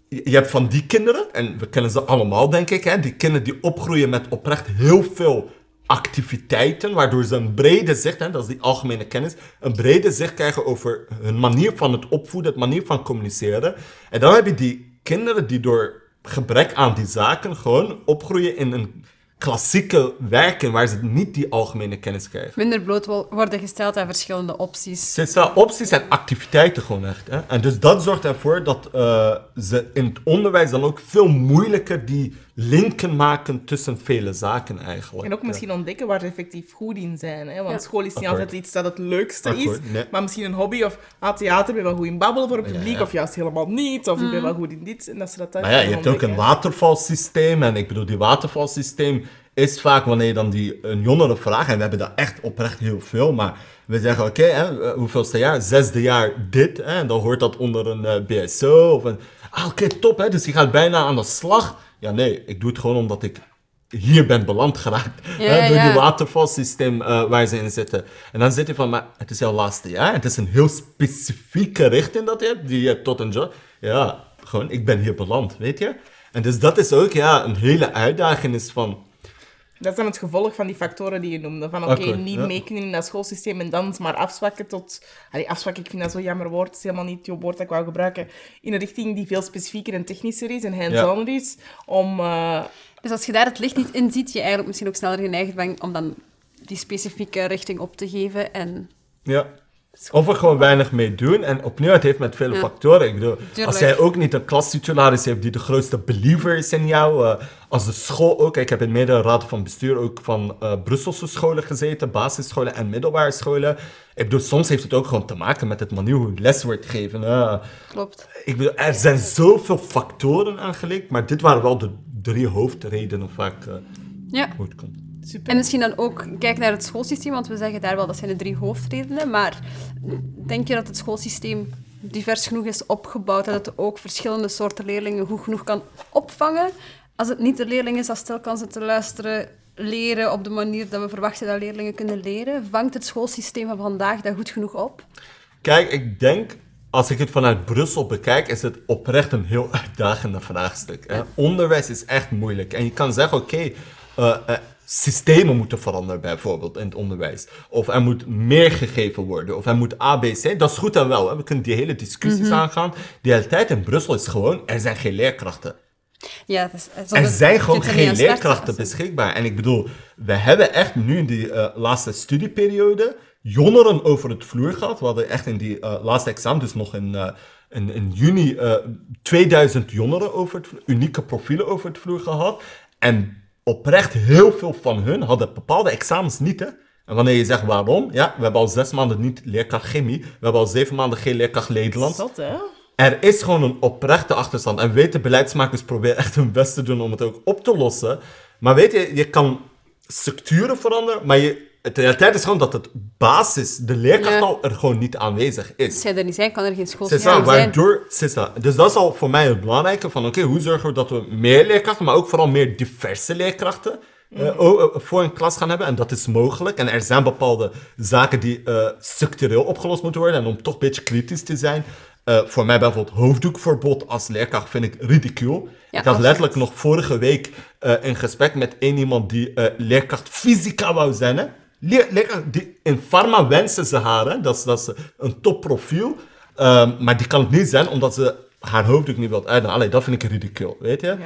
je hebt van die kinderen, en we kennen ze allemaal, denk ik, hè, die kinderen die opgroeien met oprecht heel veel activiteiten, waardoor ze een brede zicht, hè, dat is die algemene kennis, een brede zicht krijgen over hun manier van het opvoeden, het manier van communiceren. En dan heb je die kinderen die door gebrek aan die zaken gewoon opgroeien in een klassieke werken waar ze niet die algemene kennis krijgen. Minder bloot worden gesteld aan verschillende opties. Ze stellen opties en activiteiten gewoon echt. Hè? En dus dat zorgt ervoor dat uh, ze in het onderwijs dan ook veel moeilijker die linken maken tussen vele zaken eigenlijk. En ook misschien ontdekken waar ze effectief goed in zijn. Hè? Want ja. school is niet altijd iets dat het leukste is, nee. maar misschien een hobby of ah, theater, ben wel goed in babbelen voor het publiek, ja, ja. of juist helemaal niet, of mm. ik ben wel goed in dit. En dat ze dat maar ja, je hebt ook een watervalsysteem, en ik bedoel, die watervalsysteem is vaak wanneer je dan die, een jongere vraagt, en we hebben dat echt oprecht heel veel, maar we zeggen, oké, okay, hoeveelste jaar? Zesde jaar dit, hè? en dan hoort dat onder een uh, BSO, of een... Ah, oké, okay, top, hè? dus je gaat bijna aan de slag ja, nee, ik doe het gewoon omdat ik hier ben beland geraakt. Ja, hè, door ja. die watervalsysteem uh, waar ze in zitten. En dan zit je van, maar het is jouw laatste jaar. Het is een heel specifieke richting dat je hebt, die je tot een job. Ja, gewoon, ik ben hier beland, weet je. En dus dat is ook ja, een hele uitdaging is van... Dat is dan het gevolg van die factoren die je noemde. Van oké, okay, niet ja. meekenen in dat schoolsysteem en dan maar afzwakken tot... Allee, afzwakken, ik vind dat zo'n jammer woord. Het is helemaal niet het woord dat ik wou gebruiken. In een richting die veel specifieker en technischer is en hands-on ja. is. Om... Uh... Dus als je daar het licht niet in ziet, je eigenlijk misschien ook sneller geneigd bent om dan die specifieke richting op te geven en... Ja. Of er gewoon weinig mee doen. En opnieuw, het heeft met vele ja. factoren. Ik bedoel, als jij ook niet een klastitularis hebt die de grootste believer is in jou, uh, als de school ook. Ik heb in meerdere raden van bestuur ook van uh, Brusselse scholen gezeten, basisscholen en middelbare scholen. Ik bedoel, soms heeft het ook gewoon te maken met het manier hoe les wordt gegeven. Uh, Klopt. Ik bedoel, er zijn zoveel factoren aangelegd, maar dit waren wel de drie hoofdredenen vaak ja. hoe het komt. Super. En misschien dan ook kijk naar het schoolsysteem, want we zeggen daar wel dat zijn de drie hoofdredenen. Maar denk je dat het schoolsysteem divers genoeg is opgebouwd, dat het ook verschillende soorten leerlingen goed genoeg kan opvangen? Als het niet de leerling is dat stil kan zitten luisteren, leren op de manier dat we verwachten dat leerlingen kunnen leren, vangt het schoolsysteem van vandaag dat goed genoeg op? Kijk, ik denk, als ik het vanuit Brussel bekijk, is het oprecht een heel uitdagende vraagstuk. Hè? Onderwijs is echt moeilijk. En je kan zeggen, oké, eh, eh, systemen moeten veranderen bijvoorbeeld in het onderwijs. Of er moet meer gegeven worden. Of er moet ABC. Dat is goed en wel. Hè? We kunnen die hele discussies aangaan. De realiteit in Brussel is gewoon, er zijn geen leerkrachten. Ja, dat is, Er zijn gewoon geen leerkrachten beschikbaar. En ik bedoel, we hebben echt nu in die eh, laatste studieperiode jongeren over het vloer gehad. We hadden echt in die eh, laatste examen, dus nog in, eh, in, in juni, eh 2000 jongeren over het vloer, unieke profielen over het vloer gehad. En oprecht heel veel van hun hadden bepaalde examens niet, hè. En wanneer je zegt waarom, ja, we hebben al zes maanden niet leerkracht chemie, we hebben al zeven maanden geen leerkracht Nederlands. Zot, hè? Er is gewoon een oprechte achterstand. En weet de beleidsmakers proberen echt hun best te doen om het ook op te lossen. Maar weet je, je kan structuren veranderen, maar je, de realiteit is gewoon dat het basis, de leerkracht al er gewoon niet aanwezig is. Als jij er niet zijn, kan er geen schoolsysteem ça, zijn. waardoor, ça. Dus dat is al voor mij het belangrijke van, oké, hoe zorgen we dat we meer leerkrachten, maar ook vooral meer diverse leerkrachten eh, o- eh, voor een klas gaan hebben. En dat is mogelijk. En er zijn bepaalde zaken die eh, structureel opgelost moeten worden. En om toch een beetje kritisch te zijn, voor mij bijvoorbeeld hoofddoekverbod als leerkracht vind ik ridicule. Ja, ik had letterlijk nog vorige week eh een gesprek met één iemand die leerkracht fysica wou zijn. Hè? In pharma wensen ze haar, hè? Dat, is, dat is een topprofiel. Ehm, maar die kan het niet zijn omdat ze haar hoofddoek niet wilt uitdoen. Allee, dat vind ik ridicule, weet je?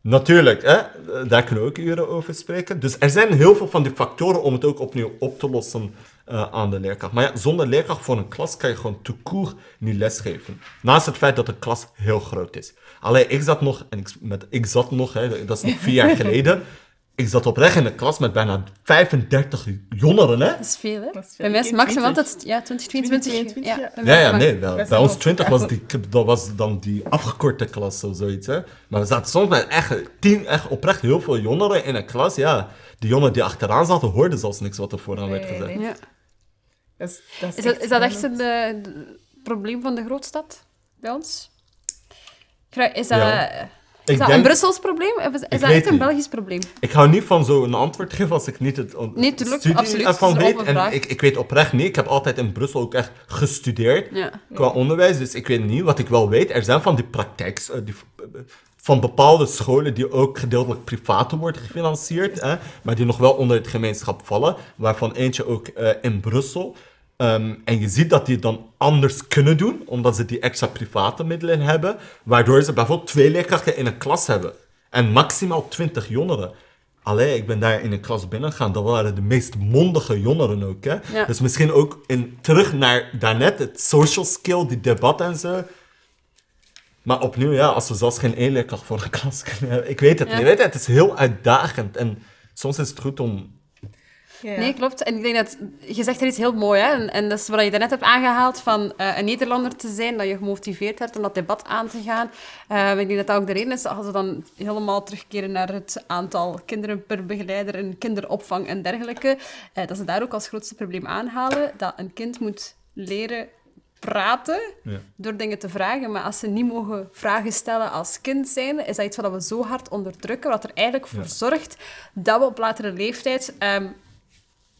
Natuurlijk, hè? daar kunnen we ook uren over spreken. Dus er zijn heel veel van die factoren om het ook opnieuw op te lossen eh, aan de leerkracht. Maar ja, zonder leerkracht voor een klas kan je gewoon te koer niet lesgeven. Naast het feit dat de klas heel groot is. Alleen ik zat nog, en ik, met, ik zat nog, hè, dat is nog vier jaar geleden. Ik zat oprecht in een klas met bijna 35 jongeren, hè? Dat is veel, hè? Dat is veel. Bij mij is maximaal altijd ja, 20, 22. 22, ja. Ja, ja, nee, wel. Bij ons wel- 20 was, die, dat was dan die afgekorte klas of zoiets. Hè? Maar we zaten soms met echt, tien, echt oprecht heel veel jongeren in een klas. Ja, die jongeren die achteraan zaten, hoorden zelfs niks wat er vooraan werd gezegd. nee. Ja. Dat is, dat Is dat, is dat echt een eh, probleem van de grootstad bij ons? Is dat, Ja. Is dat een Brussels probleem of is, dat echt een niet. Belgisch probleem? Ik hou niet van zo'n antwoord geven als ik niet het Nee, tuurlijk, studie absoluut. ervan weet. En ik, ik weet oprecht niet. Ik heb altijd in Brussel ook echt gestudeerd Ja. qua onderwijs. Dus ik weet niet. Wat ik wel weet, er zijn van die praktijks... eh, die, van bepaalde scholen die ook gedeeltelijk privaat worden gefinancierd, hè, maar die nog wel onder het gemeenschap vallen, waarvan eentje ook eh, in Brussel. Ehm, en je ziet dat die het dan anders kunnen doen, omdat ze die extra private middelen hebben, waardoor ze bijvoorbeeld twee leerkrachten in een klas hebben en maximaal 20 jongeren. Allee, ik ben daar in een klas binnengegaan, dat waren de meest mondige jongeren ook. Hè? Ja. Dus misschien ook in, terug naar daarnet, het social skill, die debat en zo. Maar opnieuw, ja, als we zelfs geen één leerkracht voor een klas kunnen hebben. Ik weet het Ja. niet. Weet je, het is heel uitdagend. En soms is het goed om... Ja. Nee, klopt. En ik denk dat... Je zegt er iets heel mooi, hè. En, en dat is wat je daarnet hebt aangehaald, van eh, een Nederlander te zijn, dat je gemotiveerd hebt om dat debat aan te gaan. Eh, ik denk dat dat ook de reden is, als we dan helemaal terugkeren naar het aantal kinderen per begeleider en kinderopvang en dergelijke, eh, dat ze daar ook als grootste probleem aanhalen, dat een kind moet leren praten Ja. door dingen te vragen, maar als ze niet mogen vragen stellen als kind zijn, is dat iets wat we zo hard onderdrukken, wat er eigenlijk voor Ja. zorgt dat we op latere leeftijd ehm,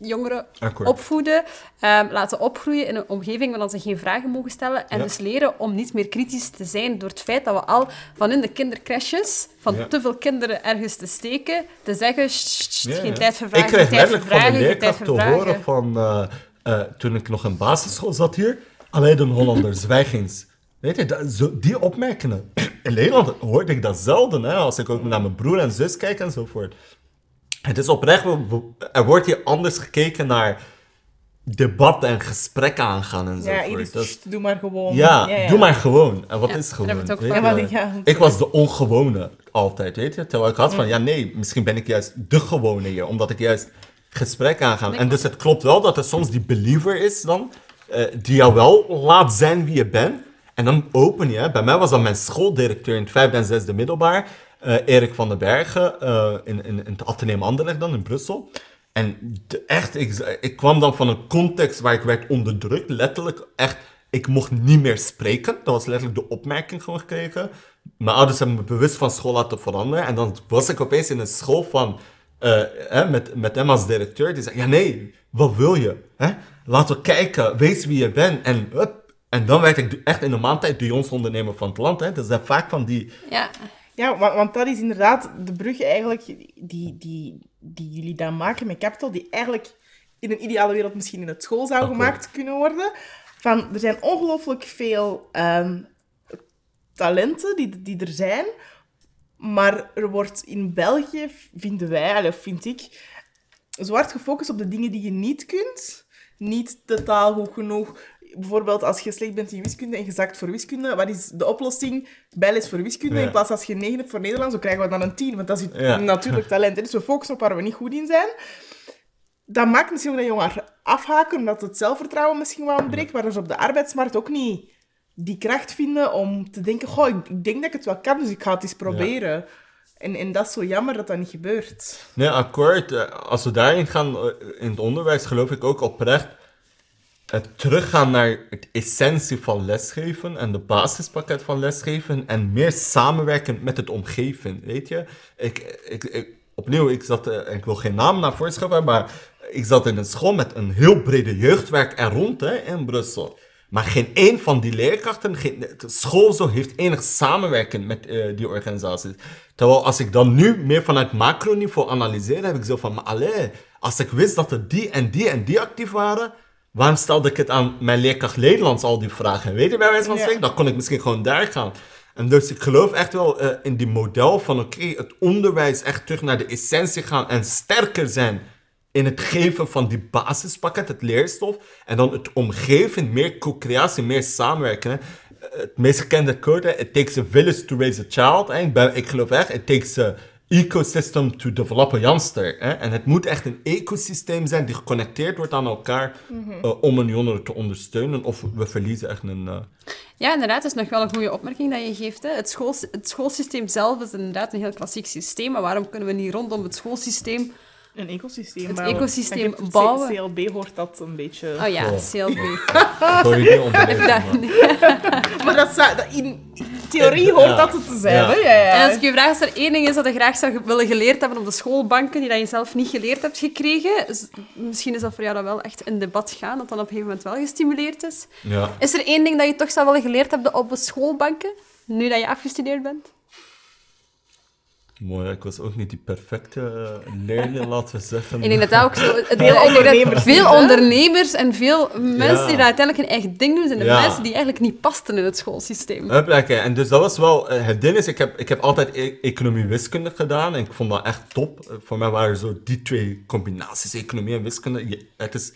jongeren Akkoord. opvoeden, ehm, laten opgroeien in een omgeving waarin ze geen vragen mogen stellen en Ja. dus leren om niet meer kritisch te zijn door het feit dat we al van in de kindercrashes, van Ja. te veel kinderen ergens te steken, te zeggen, "Sst, sst, Ja, geen tijd voor vragen, Ik kreeg geen tijd voor de vragen, geen tijd te horen van... eh, eh, toen ik nog in basisschool zat hier. Alleen een Hollander, zwijg eens. Weet je, dat, zo, die opmerkingen. In Nederland hoorde ik dat zelden, hè, als ik ook naar mijn broer en zus kijk enzovoort. Het is oprecht, er wordt hier anders gekeken naar debatten en gesprekken aangaan Ja. Iris, Dat is- sst, doe maar gewoon. ja, doe maar gewoon. En wat Ja, is gewoon? ook van. Ja, ja. Ik was de ongewone altijd, weet je? Terwijl ik had van, ja nee, misschien ben ik juist de gewone hier, omdat ik juist gesprek aanga. Nee, En dus het klopt wel dat er soms die believer is dan, eh, die jou wel laat zijn wie je bent. En dan open je. Bij mij was dat mijn schooldirecteur in het vijfde en zesde middelbaar, Erik van den Bergen, eh, in, in, in het Atheneum Anderlecht dan, in Brussel. En de- echt, ik, ik kwam dan van een context waar ik werd onderdrukt. Letterlijk, echt, ik mocht niet meer spreken. Dat was letterlijk de opmerking gewoon gekregen. Mijn ouders hebben me bewust van school laten veranderen. En dan was ik opeens in een school van, eh, met, met hem als directeur. Die zei, ja nee, wat wil je? Hè? Laten we kijken, wees wie je bent. En, en dan werd ik de- echt in een maand tijd de jongste ondernemer van het land. Hè? Dat zijn vaak van die... Ja, Ja, want, want dat is inderdaad de brug eigenlijk die, die, die jullie dan maken met Capital, die eigenlijk in een ideale wereld misschien in het school zou gemaakt kunnen worden. Van, er zijn ongelooflijk veel ehm, talenten die, die er zijn, maar er wordt in België, vinden wij, of vind ik, zo hard gefocust op de dingen die je niet kunt. Niet de taal goed genoeg. Bijvoorbeeld als je slecht bent in wiskunde en je zakt voor wiskunde, wat is de oplossing? Bijles voor wiskunde. Ja. In plaats als je 9 hebt voor Nederlands, dan krijgen we dan een 10, want dat is Ja. natuurlijk talent. Dus we focussen op waar we niet goed in zijn. Dat maakt misschien dat jongeren afhaken, omdat het zelfvertrouwen misschien wel ontbreekt, waardoor ze op de arbeidsmarkt ook niet die kracht vinden om te denken, goh, ik, ik denk dat ik het wel kan, dus ik ga het eens proberen. En, en dat is zo jammer dat dat niet gebeurt. Nee, akkoord. Eh, Als we daarin gaan, eh, in het onderwijs, geloof ik ook oprecht. Het teruggaan naar het essentie van lesgeven en de basispakket van lesgeven en meer samenwerken met het omgeving, weet je. Ik, ik, opnieuw, ik, zat, eh, ik wil geen naam naar voren schuiven, maar ik zat in een school met een heel brede jeugdwerk er rond hè, in Brussel. Maar geen één van die leerkrachten, geen, de school zo, heeft enig samenwerking met eh, die organisaties. Terwijl als ik dan nu meer vanuit macroniveau analyseer, heb ik zo van, maar allee, als ik wist dat er die en die en die actief waren, waarom stelde ik het aan mijn leerkracht Nederlands al die vragen? Weet je bij wijze van spreken? Dan kon ik misschien gewoon daar gaan. En dus ik geloof echt wel eh, in die model van, oké, het onderwijs echt terug naar de essentie gaan en sterker zijn in het geven van die basispakket, het leerstof, en dan het omgeving, meer co-creatie, meer samenwerken. hè. Eh, Het meest gekende quote, it takes a village to raise a child. Ik, ben, ik geloof echt, it takes a ecosystem to develop a youngster. Hè. En het moet echt een ecosysteem zijn die geconnecteerd wordt aan elkaar eh, om een jongere te ondersteunen, of we verliezen echt een... eh, Ja, inderdaad, dat is nog wel een goede opmerking dat je geeft. Hè. Het, school, het schoolsysteem zelf is inderdaad een heel klassiek systeem, maar waarom kunnen we niet rondom het schoolsysteem... Een ecosysteem Het bouwen. ecosysteem Dan bouwen. C- CLB hoort dat een beetje... Oh ja, Oh. CLB. Sorry, niet ondernemen, Dat- maar- Maar dat zou, dat in theorie hoort Ja. dat het te zijn, Ja. hè? Ja, ja. En als ik je vraag, als er één ding is dat je graag zou ge- willen geleerd hebben op de schoolbanken, die dat je zelf niet geleerd hebt gekregen, is- misschien is dat voor jou dan wel echt in debat gaan, dat dan op een gegeven moment wel gestimuleerd is. ja. Is er één ding dat je toch zou willen geleerd hebben op de schoolbanken, nu dat je afgestudeerd bent? Mooi, ik was ook niet die perfecte leerling, laten we zeggen. Ik denk dat dat ook zo... Het, Veel ondernemers Veel niet, hè? ondernemers en veel mensen Ja. die daar uiteindelijk een eigen ding doen, zijn de Ja. mensen die eigenlijk niet pasten in het schoolsysteem. Hupplekke. En dus dat was wel... eh, het ding is, ik heb, ik heb altijd e- economie wiskunde gedaan. En ik vond dat echt top. Eh, voor mij waren zo die twee combinaties, economie en wiskunde. Je- het is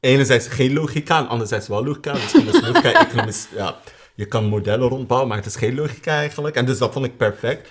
enerzijds geen logica en anderzijds wel logica. Wiskunde is logica, economie is... Ja, je kan modellen rondbouwen, maar het is geen logica eigenlijk. En dus dat vond ik perfect.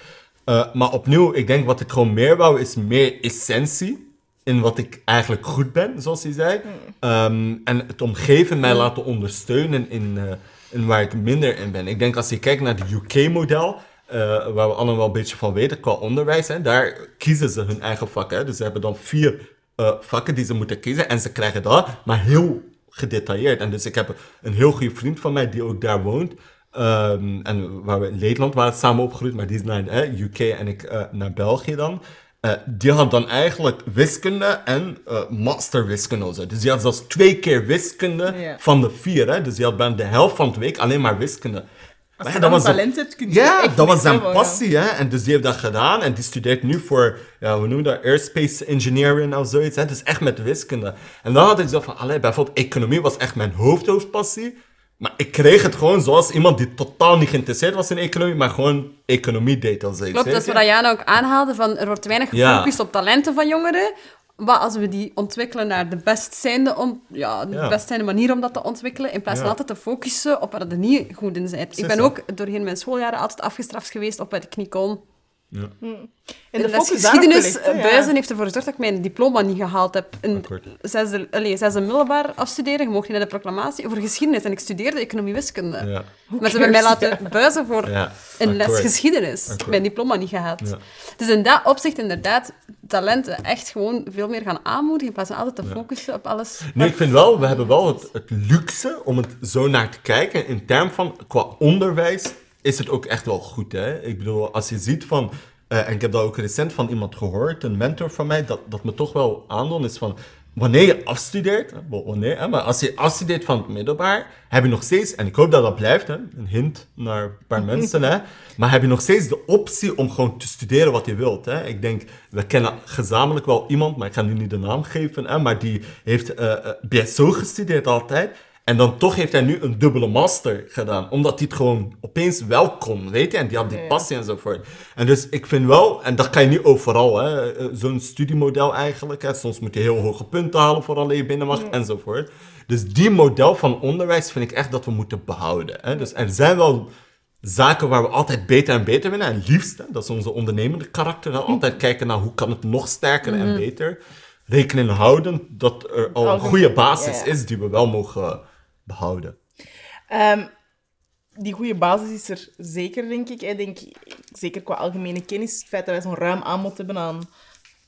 Eh, maar opnieuw, ik denk wat ik gewoon meer wou, is meer essentie in wat ik eigenlijk goed ben, zoals hij zei. Ehm, en het omgeven mij laten ondersteunen in, eh, in waar ik minder in ben. Ik denk als je kijkt naar het UK-model, eh, waar we allemaal wel een beetje van weten qua onderwijs, hè, daar kiezen ze hun eigen vak. Hè. Dus ze hebben dan vier vakken die ze moeten kiezen en ze krijgen dat, maar heel gedetailleerd. En dus ik heb een heel goede vriend van mij die ook daar woont. Ehm, en waar we in Nederland waren samen opgegroeid, maar die is naar de UK en ik eh, naar België dan. Eh, die had dan eigenlijk wiskunde en eh masterwiskunde. of zo. Dus die had zelfs twee keer wiskunde van de vier. Hè? Dus die had bijna de helft van de week alleen maar wiskunde. Als je ja, zijn- talent hebt, kun je ja, echt dat was zijn hebben, ja. passie, hè. En dus die heeft dat gedaan en die studeert nu voor, ja, hoe noemen dat, airspace engineering of zoiets, hè. Dus echt met wiskunde. En dan had ik zo van, allee, bijvoorbeeld economie was echt mijn hoofdhoofdpassie. Maar ik kreeg het gewoon zoals iemand die totaal niet geïnteresseerd was in economie, maar gewoon economie deed zoiets. Klopt, dat is wat Jana ook aanhaalde, van er wordt weinig Ja. gefocust op talenten van jongeren. Maar als we die ontwikkelen naar de best zijnde, om, ja, de Ja. best zijnde manier om dat te ontwikkelen, in plaats van Ja. altijd te focussen op waar je er niet goed in bent. Ik ben ook doorheen mijn schooljaren altijd afgestraft geweest op wat ik niet kon. En En de dat focus daarop geschiedenis gelegd, hè, ja. buizen heeft ervoor gezorgd dat ik mijn diploma niet gehaald heb. In Akkoord. zesde, allee, zesde middelbaar afstuderen, je mocht niet naar de proclamatie, over geschiedenis. En ik studeerde economie-wiskunde. Ja. Maar ze hebben mij laten buizen voor Ja, een les geschiedenis. Akkoord. Mijn diploma niet gehad. Ja. Dus in dat opzicht inderdaad talenten echt gewoon veel meer gaan aanmoedigen in plaats van altijd te focussen op alles. Nee, ik vind wel, we hebben wel het, het luxe om het zo naar te kijken. In termen van, qua onderwijs is het ook echt wel goed. Hè? Ik bedoel, als je ziet van, eh, en ik heb dat ook recent van iemand gehoord, een mentor van mij, dat, dat me toch wel aandoen is van, wanneer je afstudeert, hè, wanneer, hè, maar als je afstudeert van het middelbaar, heb je nog steeds, en ik hoop dat dat blijft, hè, een hint naar een paar mensen, hè, maar heb je nog steeds de optie om gewoon te studeren wat je wilt. Hè. Ik denk, we kennen gezamenlijk wel iemand, maar ik ga nu niet de naam geven, hè, maar die heeft eh eh, BSO gestudeerd altijd. En dan toch heeft hij nu een dubbele master gedaan. Omdat hij het gewoon opeens wel kon, weet je. En die had die passie enzovoort. En dus ik vind wel, en dat kan je niet overal, hè. eh, Zo'n studiemodel eigenlijk. Hè. Soms moet je heel hoge punten halen voordat je binnen mag, enzovoort. Dus die model van onderwijs vind ik echt dat we moeten behouden. Hè. Dus er zijn wel zaken waar we altijd beter en beter willen. En liefst, hè, dat is onze ondernemende karakter. Hè. Altijd kijken naar hoe kan het nog sterker en beter. Rekening houden dat er al een goede basis is die we wel mogen behouden. Ehm, die goede basis is er zeker, denk ik. Ik denk, zeker qua algemene kennis, het feit dat wij zo'n ruim aanbod hebben aan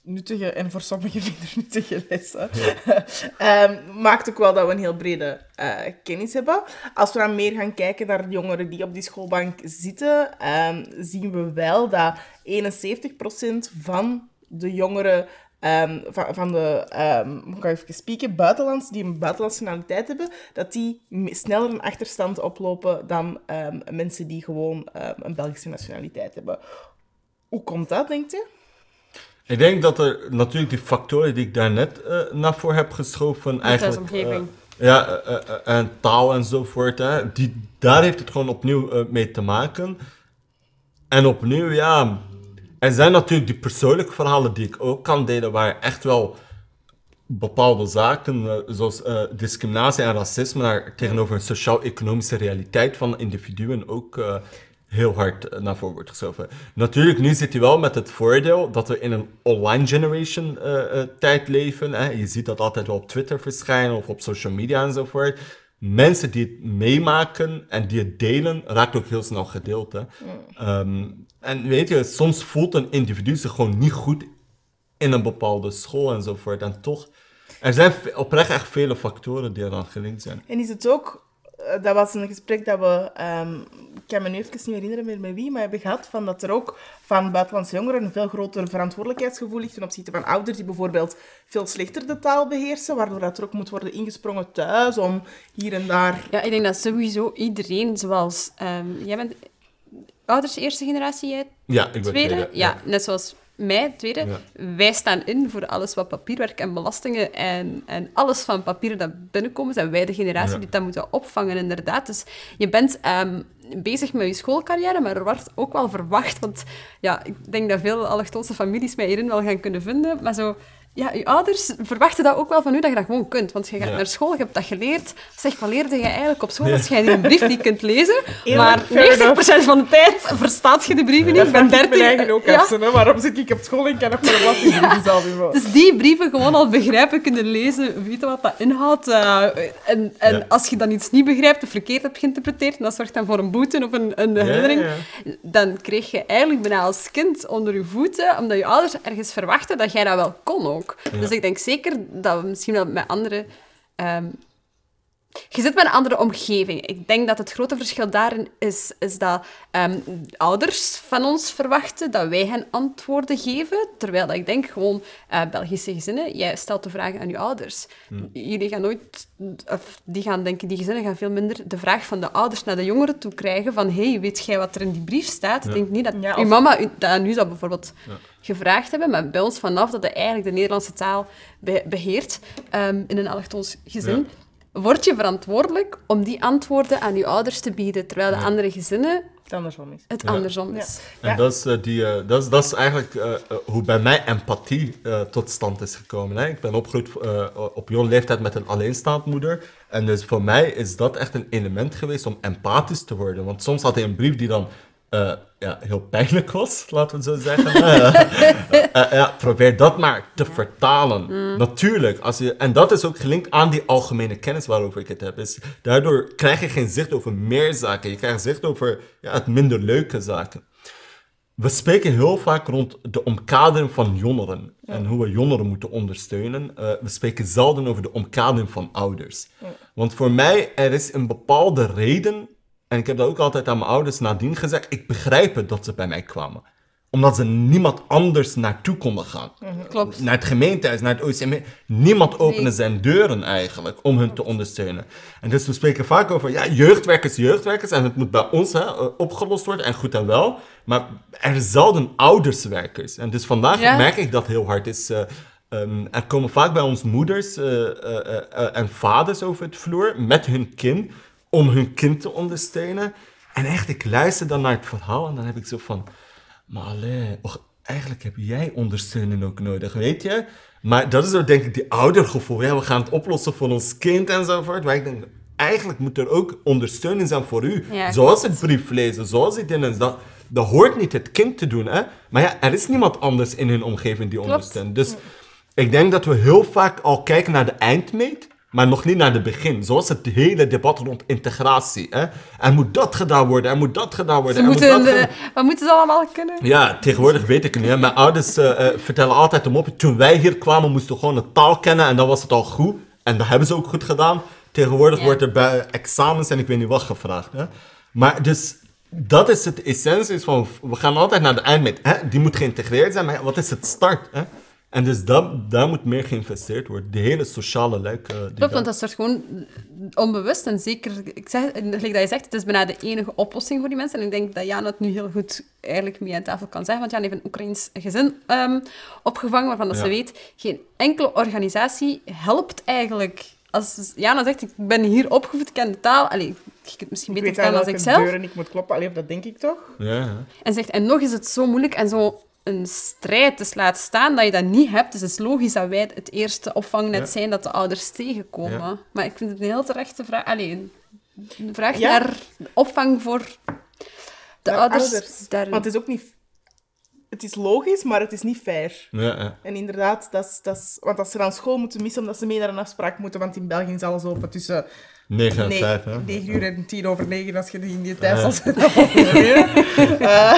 nuttige en voor sommigen minder nuttige lessen, ehm, maakt ook wel dat we een heel brede eh, kennis hebben. Als we dan meer gaan kijken naar de jongeren die op die schoolbank zitten, ehm, zien we wel dat 71% van de jongeren ehm, van, van de, ehm, kan ik even spieken, buitenlands, die een buitenlandse nationaliteit hebben, dat die sneller een achterstand oplopen dan ehm, mensen die gewoon een Belgische nationaliteit hebben. Hoe komt dat, denkt u? Ik denk dat er natuurlijk die factoren die ik daarnet eh naar voor heb geschoven, eigenlijk... thuisomgeving. eh, ja, eh, en taal enzovoort, hè, die, daar heeft het gewoon opnieuw mee te maken. En opnieuw, ja, er zijn natuurlijk die persoonlijke verhalen die ik ook kan delen, waar echt wel bepaalde zaken, eh, zoals eh, discriminatie en racisme, naar, tegenover een sociaal-economische realiteit van individuen ook eh, heel hard naar voren wordt geschoven. Natuurlijk, nu zit hij wel met het voordeel dat we in een online generation tijd leven. Hè. Je ziet dat altijd wel op Twitter verschijnen of op social media enzovoort. Mensen die het meemaken en die het delen, raakt ook heel snel gedeeld. Hè. Ehm, en weet je, soms voelt een individu zich gewoon niet goed in een bepaalde school enzovoort. En toch, er zijn oprecht echt vele factoren die eraan gelinkt zijn. En is het ook, dat was een gesprek dat we, ehm, ik kan me nu even niet herinneren meer met wie, maar hebben gehad, van dat er ook van buitenlandse jongeren een veel groter verantwoordelijkheidsgevoel ligt ten opzichte van ouders die bijvoorbeeld veel slechter de taal beheersen, waardoor dat er ook moet worden ingesprongen thuis om hier en daar... Ja, ik denk dat sowieso iedereen, zoals... ehm, jij bent ouders eerste generatie, jij Ja, ik ben tweede? tweede, ja. net zoals mij, tweede. Ja. Wij staan in voor alles wat papierwerk en belastingen en, en alles van papieren dat binnenkomen, zijn wij de generatie Ja. die dat moeten opvangen, inderdaad. Dus je bent ehm, bezig met je schoolcarrière, maar er wordt ook wel verwacht, want ja, ik denk dat veel allochtoonse families mij hierin wel gaan kunnen vinden, maar zo... Ja, je ouders verwachten dat ook wel van u, dat je dat gewoon kunt. Want je gaat Ja. naar school, je hebt dat geleerd. Zeg, wat leerde je eigenlijk op school als jij een brief niet kunt lezen? maar fair 90% van de tijd verstaat je de brieven niet. Ik ben Ik ben 30. eigen ook ja. hè. Waarom zit ik op school en kan nog voor een belastingbrief zelf in Dus die brieven gewoon al begrijpen, kunnen lezen, weten wat dat inhoudt. eh, en en Ja. als je dan iets niet begrijpt of verkeerd hebt geïnterpreteerd, en dat zorgt dan voor een boete of een, een herinnering, ja. dan kreeg je eigenlijk bijna als kind onder je voeten, omdat je ouders ergens verwachten dat jij dat wel kon ook. Dus ik denk zeker dat we misschien wel met andere... ehm, je zit met een andere omgeving. Ik denk dat het grote verschil daarin is, is dat ehm, ouders van ons verwachten dat wij hen antwoorden geven, terwijl dat ik denk gewoon eh, Belgische gezinnen, jij stelt de vragen aan je ouders. Jullie gaan nooit, of die gaan denken, die gezinnen gaan veel minder de vraag van de ouders naar de jongeren toe krijgen van hey, weet jij wat er in die brief staat? Ik denk niet dat Ja, uw mama u, dat aan u zou bijvoorbeeld gevraagd hebben, maar bij ons vanaf dat je eigenlijk de Nederlandse taal be- beheert ehm, in een allochtoons gezin, word je verantwoordelijk om die antwoorden aan je ouders te bieden, terwijl de andere gezinnen Het andersom is. het Ja. andersom is. En Ja. dat, is, eh, die, eh, dat, is, dat is eigenlijk eh, hoe bij mij empathie eh, tot stand is gekomen. Hè. Ik ben opgegroeid eh, op jonge leeftijd met een alleenstaand moeder. En dus voor mij is dat echt een element geweest om empathisch te worden. Want soms had hij een brief die dan eh, ja, heel pijnlijk was, laten we zo zeggen. Eh, eh, ja, probeer dat maar te vertalen. Natuurlijk. Als je, en dat is ook gelinkt aan die algemene kennis waarover ik het heb. Is, daardoor krijg je geen zicht over meer zaken. Je krijgt zicht over ja, het minder leuke zaken. We spreken heel vaak rond de omkadering van jongeren en hoe we jongeren moeten ondersteunen. We spreken zelden over de omkadering van ouders. Want voor mij, er is een bepaalde reden, en ik heb dat ook altijd aan mijn ouders nadien gezegd, ik begrijp het dat ze bij mij kwamen. Omdat ze niemand anders naartoe konden gaan. Klopt. Naar het gemeentehuis, naar het OCM. Niemand opende Nee. zijn deuren eigenlijk om hun te ondersteunen. En dus we spreken vaak over ja, jeugdwerkers, jeugdwerkers. En het moet bij ons hè, opgelost worden en goed en wel. Maar er zijn zelden ouderswerkers. En dus vandaag Ja. merk ik dat heel hard. Is, eh, ehm, er komen vaak bij ons moeders eh, eh, en vaders over het vloer met hun kind. Om hun kind te ondersteunen. En echt, ik luister dan naar het verhaal en dan heb ik zo van... Maar allee, och, eigenlijk heb jij ondersteuning ook nodig, weet je? Maar dat is ook denk ik die oudergevoel. Ja, we gaan het oplossen voor ons kind enzovoort. Maar ik denk, eigenlijk moet er ook ondersteuning zijn voor u. Ja, zoals het brief lezen, zoals die dingen. Dat, dat hoort niet het kind te doen, hè? Maar ja, er is niemand anders in hun omgeving die ondersteunt. Dus ik denk dat we heel vaak al kijken naar de eindmeet, maar nog niet naar het begin. Zoals het hele debat rond integratie. Hè? Er moet dat gedaan worden, er moet dat gedaan worden. Ze moeten, moet dat gedaan- wat moeten ze allemaal kunnen? ja, tegenwoordig weet ik het niet. hè. Mijn ouders eh, eh, vertellen altijd om op. Toen wij hier kwamen, moesten we gewoon de taal kennen en dan was het al goed. En dat hebben ze ook goed gedaan. Tegenwoordig Ja. wordt er bij examens en ik weet niet wat gevraagd. Hè. Maar dus, dat is het essentie is van, we gaan altijd naar de eindmeet. Hè? Die moet geïntegreerd zijn, maar wat is het start? Hè? En dus dat, daar moet meer geïnvesteerd worden. De hele sociale luik. eh, die Klopt, daar- want dat soort gewoon onbewust en zeker, ik zeg, gelijk dat je zegt, het is bijna de enige oplossing voor die mensen. En ik denk dat Jan het nu heel goed eigenlijk mee aan tafel kan zeggen, want Jan heeft een Oekraïns gezin ehm, opgevangen, waarvan dat ze weet, geen enkele organisatie helpt eigenlijk. Als Jana zegt, ik ben hier opgevoed, ik ken de taal, allee, je kunt het misschien Ik beter weet vertellen als welke ik zelf. deuren ik moet kloppen. Allee, of dat denk ik toch? Ja. En zegt, en nog is het zo moeilijk en zo een strijd, dus laat staan dat je dat niet hebt. Dus het is logisch dat wij het eerste opvangnet Ja. zijn dat de ouders tegenkomen. Ja. Maar ik vind het een heel terechte vraag. Allee, een vraag Ja. naar opvang voor de Naar ouders. Daar... Want het is ook niet... Het is logisch, maar het is niet fair. ja, ja. En inderdaad, dat is, dat is, want als ze dan school moeten missen omdat ze mee naar een afspraak moeten, want in België is alles open tussen 9 en nee, 5, hè? 9 uur en 10 over 9 als je in die tijd zal zitten. Uh,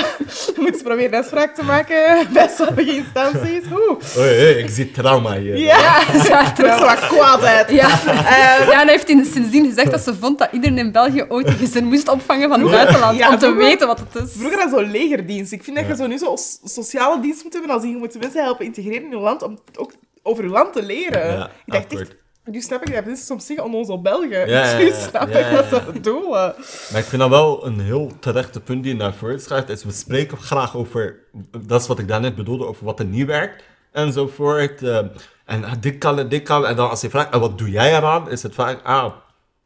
moeten ze proberen afspraak te maken bij sommige instanties. Oeh. Oei, oei, ik zie trauma hier. Ja, Ja, is wat kwaadheid. Ja. ja, en hij heeft in- sindsdien gezegd dat ze vond dat iedereen in België ooit een gezin moest opvangen van het buitenland, Ja, om te vroeger- weten wat het is. Vroeger had zo legerdienst. Ik vind dat je zo nu zo s- sociale dienst moet hebben als je moet mensen helpen integreren in je land, om ook over je land te leren. Ja, ik dacht echt, nu snap ik dat mensen soms zeggen onnozel Belgen. Ja, ja, nu snap Ja, ik ja, wat ja. ze bedoelen. Maar ik vind dat wel een heel terechte punt die je naar voren schrijft. Is we spreken graag over, dat is wat ik daarnet bedoelde, over wat er niet werkt enzovoort. eh, en ah, dit kan, dit kan. En dan als je vraagt, en wat doe jij eraan? Is het vaak, ah,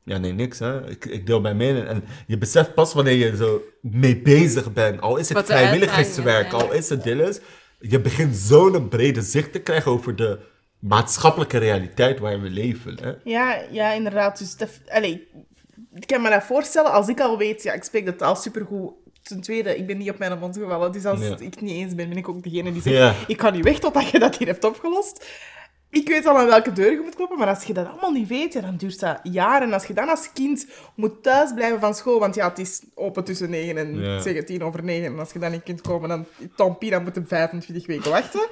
ja nee, niks hè. Ik, ik deel mijn mening. En je beseft pas wanneer je zo mee bezig bent. Al is het vrijwilligerswerk, al is het dit is. Je begint zo'n brede zicht te krijgen over de maatschappelijke realiteit waarin we leven. Hè? Ja, ja, inderdaad. Dus dat, allee, ik kan me dat voorstellen als ik al weet, ja, ik spreek de taal supergoed. Ten tweede, ik ben niet op mijn mond gevallen. Dus als Ja. ik niet eens ben, ben ik ook degene die zegt, Ja. ik ga niet weg totdat je dat hier hebt opgelost. Ik weet al aan welke deur je moet kloppen, maar als je dat allemaal niet weet, ja, dan duurt dat jaren. En als je dan als kind moet thuis blijven van school, want ja, het is open tussen 9 en Ja. zeg het 10 over 9. En als je dan niet kunt komen, dan, dan moet je 25 weken wachten.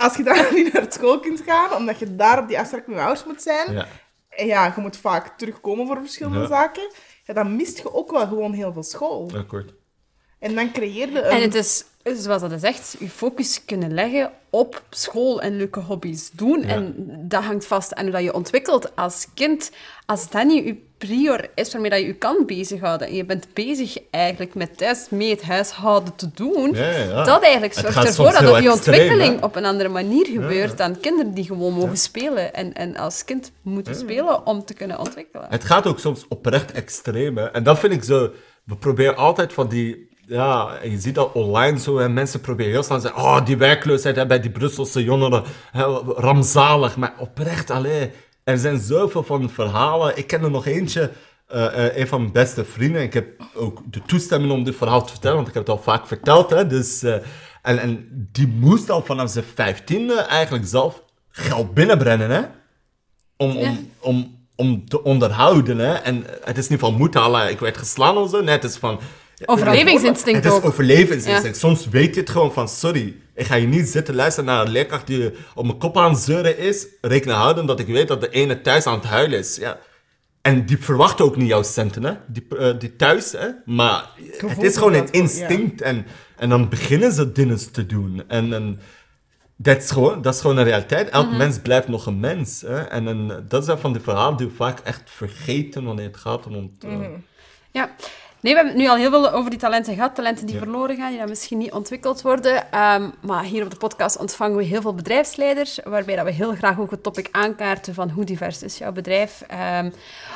Als je dan niet naar school kunt gaan, omdat je daar op die afspraak met je ouders moet zijn, Ja. en ja, je moet vaak terugkomen voor verschillende Ja. zaken, ja, dan mist je ook wel gewoon heel veel school. Akkoord. En dan creëer je een... En het is, zoals dat zegt, je focus kunnen leggen op school en leuke hobby's doen. Ja. En dat hangt vast aan hoe dat je ontwikkelt als kind. Als dat niet je prior is waarmee dat je je kan bezighouden en je bent bezig eigenlijk met thuis mee het huishouden te doen, Ja, ja, ja. dat eigenlijk zorgt ervoor dat je extreem, ontwikkeling hè? op een andere manier gebeurt dan kinderen die gewoon mogen spelen en, en als kind moeten spelen om te kunnen ontwikkelen. Het gaat ook soms oprecht extreem. hè. En dat vind ik zo. We proberen altijd van die. Ja, je ziet dat online zo. En mensen proberen heel snel te zeggen. Oh, die werkloosheid hè, bij die Brusselse jongeren. Hè, rampzalig. Maar oprecht, alleen. Er zijn zoveel van verhalen. Ik ken er nog eentje. eh, eh, een van mijn beste vrienden. Ik heb ook de toestemming om dit verhaal te vertellen, want ik heb het al vaak verteld. Hè, dus, eh, en, en die moest al vanaf zijn vijftiende eigenlijk zelf geld binnenbrengen. Hè? Om, om, Ja. om, om te onderhouden. Hè? En het is niet van moeten ik werd geslaan of zo. Nee, het is van... Overlevingsinstinct Het is ook. overlevingsinstinct. Soms weet je het gewoon van, sorry, ik ga je niet zitten luisteren naar een leerkracht die op mijn kop aan het zeuren is. Reken houden dat ik weet dat de ene thuis aan het huilen is. Ja. En die verwacht ook niet jouw centen, hè? Die, eh, die thuis, hè? Maar het is gewoon een gewoon, instinct. En, en dan beginnen ze dingen te doen. En, en dat, is gewoon, dat is gewoon een realiteit. Elk Mhm. mens blijft nog een mens. Hè? En, en dat zijn van die verhalen die we vaak echt vergeten wanneer het gaat om... het, eh, Ja. Nee, we hebben het nu al heel veel over die talenten gehad. Talenten die verloren gaan, die dan misschien niet ontwikkeld worden. Ehm, maar hier op de podcast ontvangen we heel veel bedrijfsleiders, waarbij dat we heel graag ook het topic aankaarten van hoe divers is jouw bedrijf. Ehm,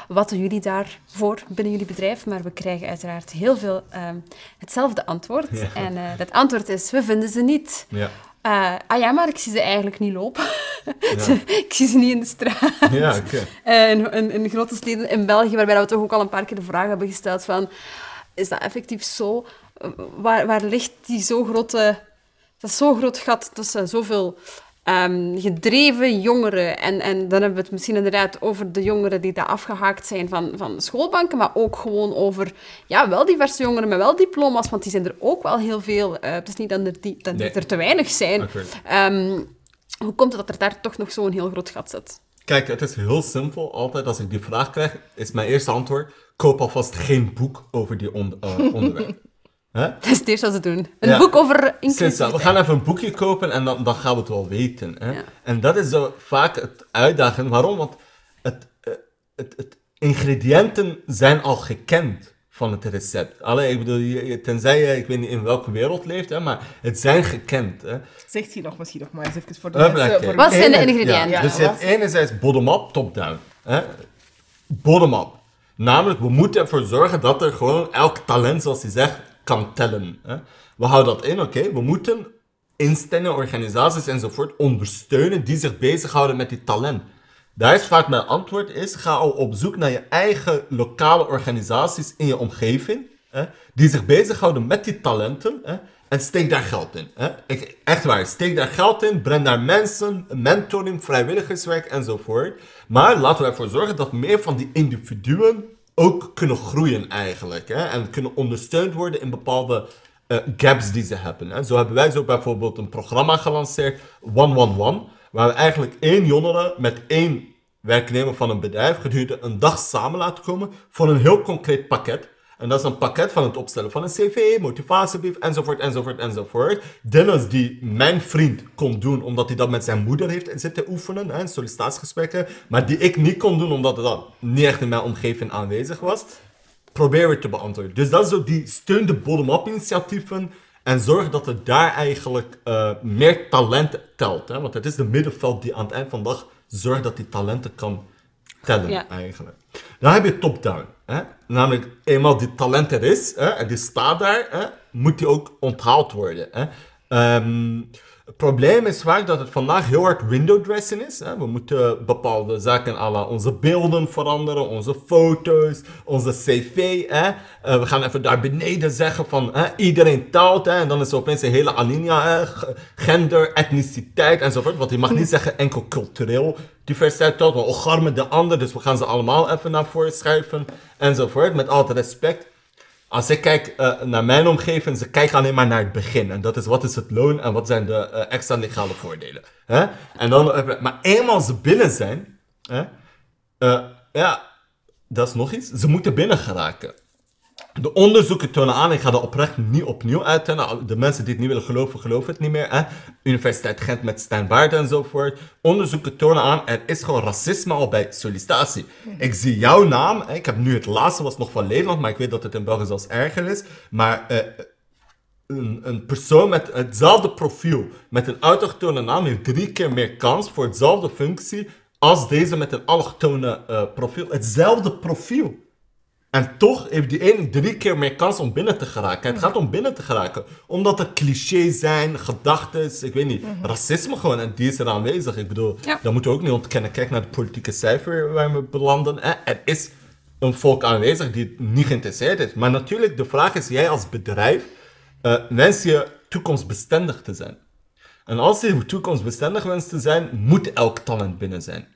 wat doen jullie daarvoor binnen jullie bedrijf? Maar we krijgen uiteraard heel veel ehm, hetzelfde antwoord. Ja. En eh dat antwoord is, we vinden ze niet. ja. Eh, ah ja, maar ik zie ze eigenlijk niet lopen. Ja. ik zie ze niet in de straat. ja, oké. Eh, in, in, in grote steden in België, waarbij we toch ook al een paar keer de vraag hebben gesteld van, is dat effectief zo? Eh, Waar, waar ligt die zo grote... Dat is zo'n groot gat tussen zoveel ehm, gedreven jongeren. En, en dan hebben we het misschien inderdaad over de jongeren die daar afgehaakt zijn van, van schoolbanken, maar ook gewoon over, ja, wel diverse jongeren met wel diploma's, want die zijn er ook wel heel veel. Eh, het is niet dat er, die, dat Nee. er te weinig zijn. Ehm, hoe komt het dat er daar toch nog zo'n heel groot gat zit? Kijk, het is heel simpel. Altijd als ik die vraag krijg, is mijn eerste antwoord: koop alvast geen boek over die on- eh, onderwerp. Hè? Dat is het eerste wat ze doen. Een Ja. boek over inclusiviteit. we gaan even een boekje kopen en dan, dan gaan we het wel weten. Hè? Ja. En dat is zo vaak het uitdaging. Waarom? Want het, eh, het, het ingrediënten zijn al gekend van het recept. Allee, ik bedoel, tenzij je, ik weet niet in welke wereld leeft, hè, maar het zijn gekend. Hè? Zegt hij nog misschien nog maar eens even voor de mensen. Wat zijn de ingrediënten? Ja, Ja, dus je hebt wat- enerzijds bottom-up, top-down. hè. Bottom-up. Namelijk, we moeten ervoor zorgen dat er gewoon elk talent, zoals hij zegt, kan tellen. Hè. We houden dat in, oké. We moeten instellingen, organisaties enzovoort ondersteunen die zich bezighouden met die talent. Daar is vaak mijn antwoord is, ga al op zoek naar je eigen lokale organisaties in je omgeving, hè, die zich bezighouden met die talenten, hè, en steek daar geld in. Hè. Echt waar, steek daar geld in, breng daar mensen, mentoring, vrijwilligerswerk enzovoort. Maar laten we ervoor zorgen dat meer van die individuen ook kunnen groeien eigenlijk, hè, en kunnen ondersteund worden in bepaalde eh, gaps die ze hebben. Hè. Zo hebben wij zo bijvoorbeeld een programma gelanceerd, 111, waar we eigenlijk één jongere met één werknemer van een bedrijf gedurende een dag samen laten komen voor een heel concreet pakket. En dat is een pakket van het opstellen van een cv, motivatiebrief, enzovoort, enzovoort, enzovoort. Dingen die mijn vriend kon doen, omdat hij dat met zijn moeder heeft zitten oefenen, hè, sollicitatiegesprekken, maar die ik niet kon doen, omdat dat niet echt in mijn omgeving aanwezig was probeer het te beantwoorden. Dus dat is ook die steun de bottom-up initiatieven en zorg dat er daar eigenlijk eh, meer talent telt. Hè? Want het is de middenveld die aan het eind van de dag zorgt dat die talenten kan tellen Ja. eigenlijk. Dan heb je top-down. Namelijk, eenmaal die talent er is hè, en die staat daar, hè, moet die ook onthaald worden. Hè? Ehm, het probleem is vaak dat het vandaag heel hard window dressing is. Hè? We moeten bepaalde zaken à la onze beelden veranderen, onze foto's, onze cv. Hè? Eh, we gaan even daar beneden zeggen van hè, iedereen. Hè? En dan is er opeens een hele alinea, gender, etniciteit enzovoort. Want je mag niet zeggen enkel cultureel diversiteit telt, maar ogarme de ander. Dus we gaan ze allemaal even naar voren schuiven enzovoort. Met altijd respect. Als ik kijk eh, naar mijn omgeving, ze kijken alleen maar naar het begin. En dat is wat is het loon en wat zijn de eh, extra legale voordelen. Hè? En dan, je- maar eenmaal ze binnen zijn, hè, eh, ja, dat is nog iets. Ze moeten binnen geraken. De onderzoeken tonen aan, ik ga dat oprecht niet opnieuw uittellen. De mensen die het niet willen geloven, geloven het niet meer. Hè? Universiteit Gent met Stijn Baarden enzovoort. Onderzoeken tonen aan, er is gewoon racisme al bij sollicitatie. Ik zie jouw naam, hè, ik heb nu het laatste, was nog van Nederland, maar ik weet dat het in België zelfs erger is. Maar eh, een, een persoon met hetzelfde profiel, met een autochtone naam, heeft drie keer meer kans voor hetzelfde functie als deze met een allochtone eh, profiel. Hetzelfde profiel. En toch heeft die ene drie keer meer kans om binnen te geraken. Het gaat om binnen te geraken. Omdat er clichés zijn, gedachten, ik weet niet, racisme gewoon. En die is er aanwezig. Ik bedoel, Ja. dat moeten we ook niet ontkennen. Kijk naar het politieke cijfer waar we belanden. Er is een volk aanwezig die niet geïnteresseerd is. Maar natuurlijk, de vraag is, jij als bedrijf, uh, wens je toekomstbestendig te zijn. En als je toekomstbestendig wenst te zijn, moet elk talent binnen zijn.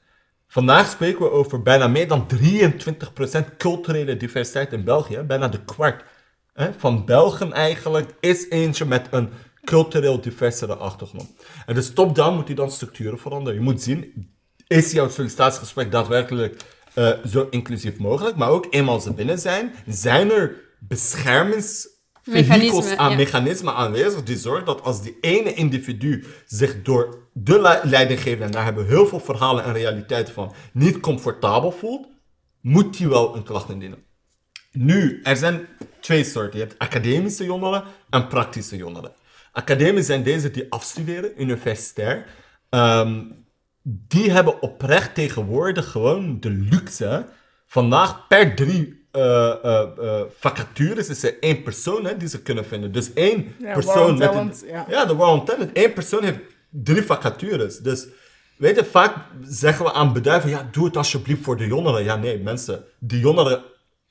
Vandaag spreken we over bijna meer dan 23% culturele diversiteit in België. Bijna de kwart hè, van Belgen eigenlijk is eentje met een cultureel diversere achtergrond. En dus top-down moet je dan structuren veranderen. Je moet zien, is jouw sollicitatiegesprek daadwerkelijk uh, zo inclusief mogelijk? Maar ook eenmaal ze binnen zijn, zijn er beschermings vehicles aan ja. mechanismen aanwezig die zorgen dat als die ene individu zich door de leidinggever, en daar hebben we heel veel verhalen en realiteiten van, niet comfortabel voelt, moet hij wel een klacht indienen. Nu, er zijn twee soorten. Je hebt academische jongeren en praktische jongeren. Academisch zijn deze die afstuderen, universitair. Ehm, die hebben oprecht tegenwoordig gewoon de luxe vandaag per drie uh, vacatures is er één persoon hè, die ze kunnen vinden. Dus één persoon. Met een, ja. ja, de Warren Talent. Eén persoon heeft drie vacatures. Dus weet je, vaak zeggen we aan bedrijven: ja, doe het alsjeblieft voor de jongeren. Ja, nee, mensen. Die jongeren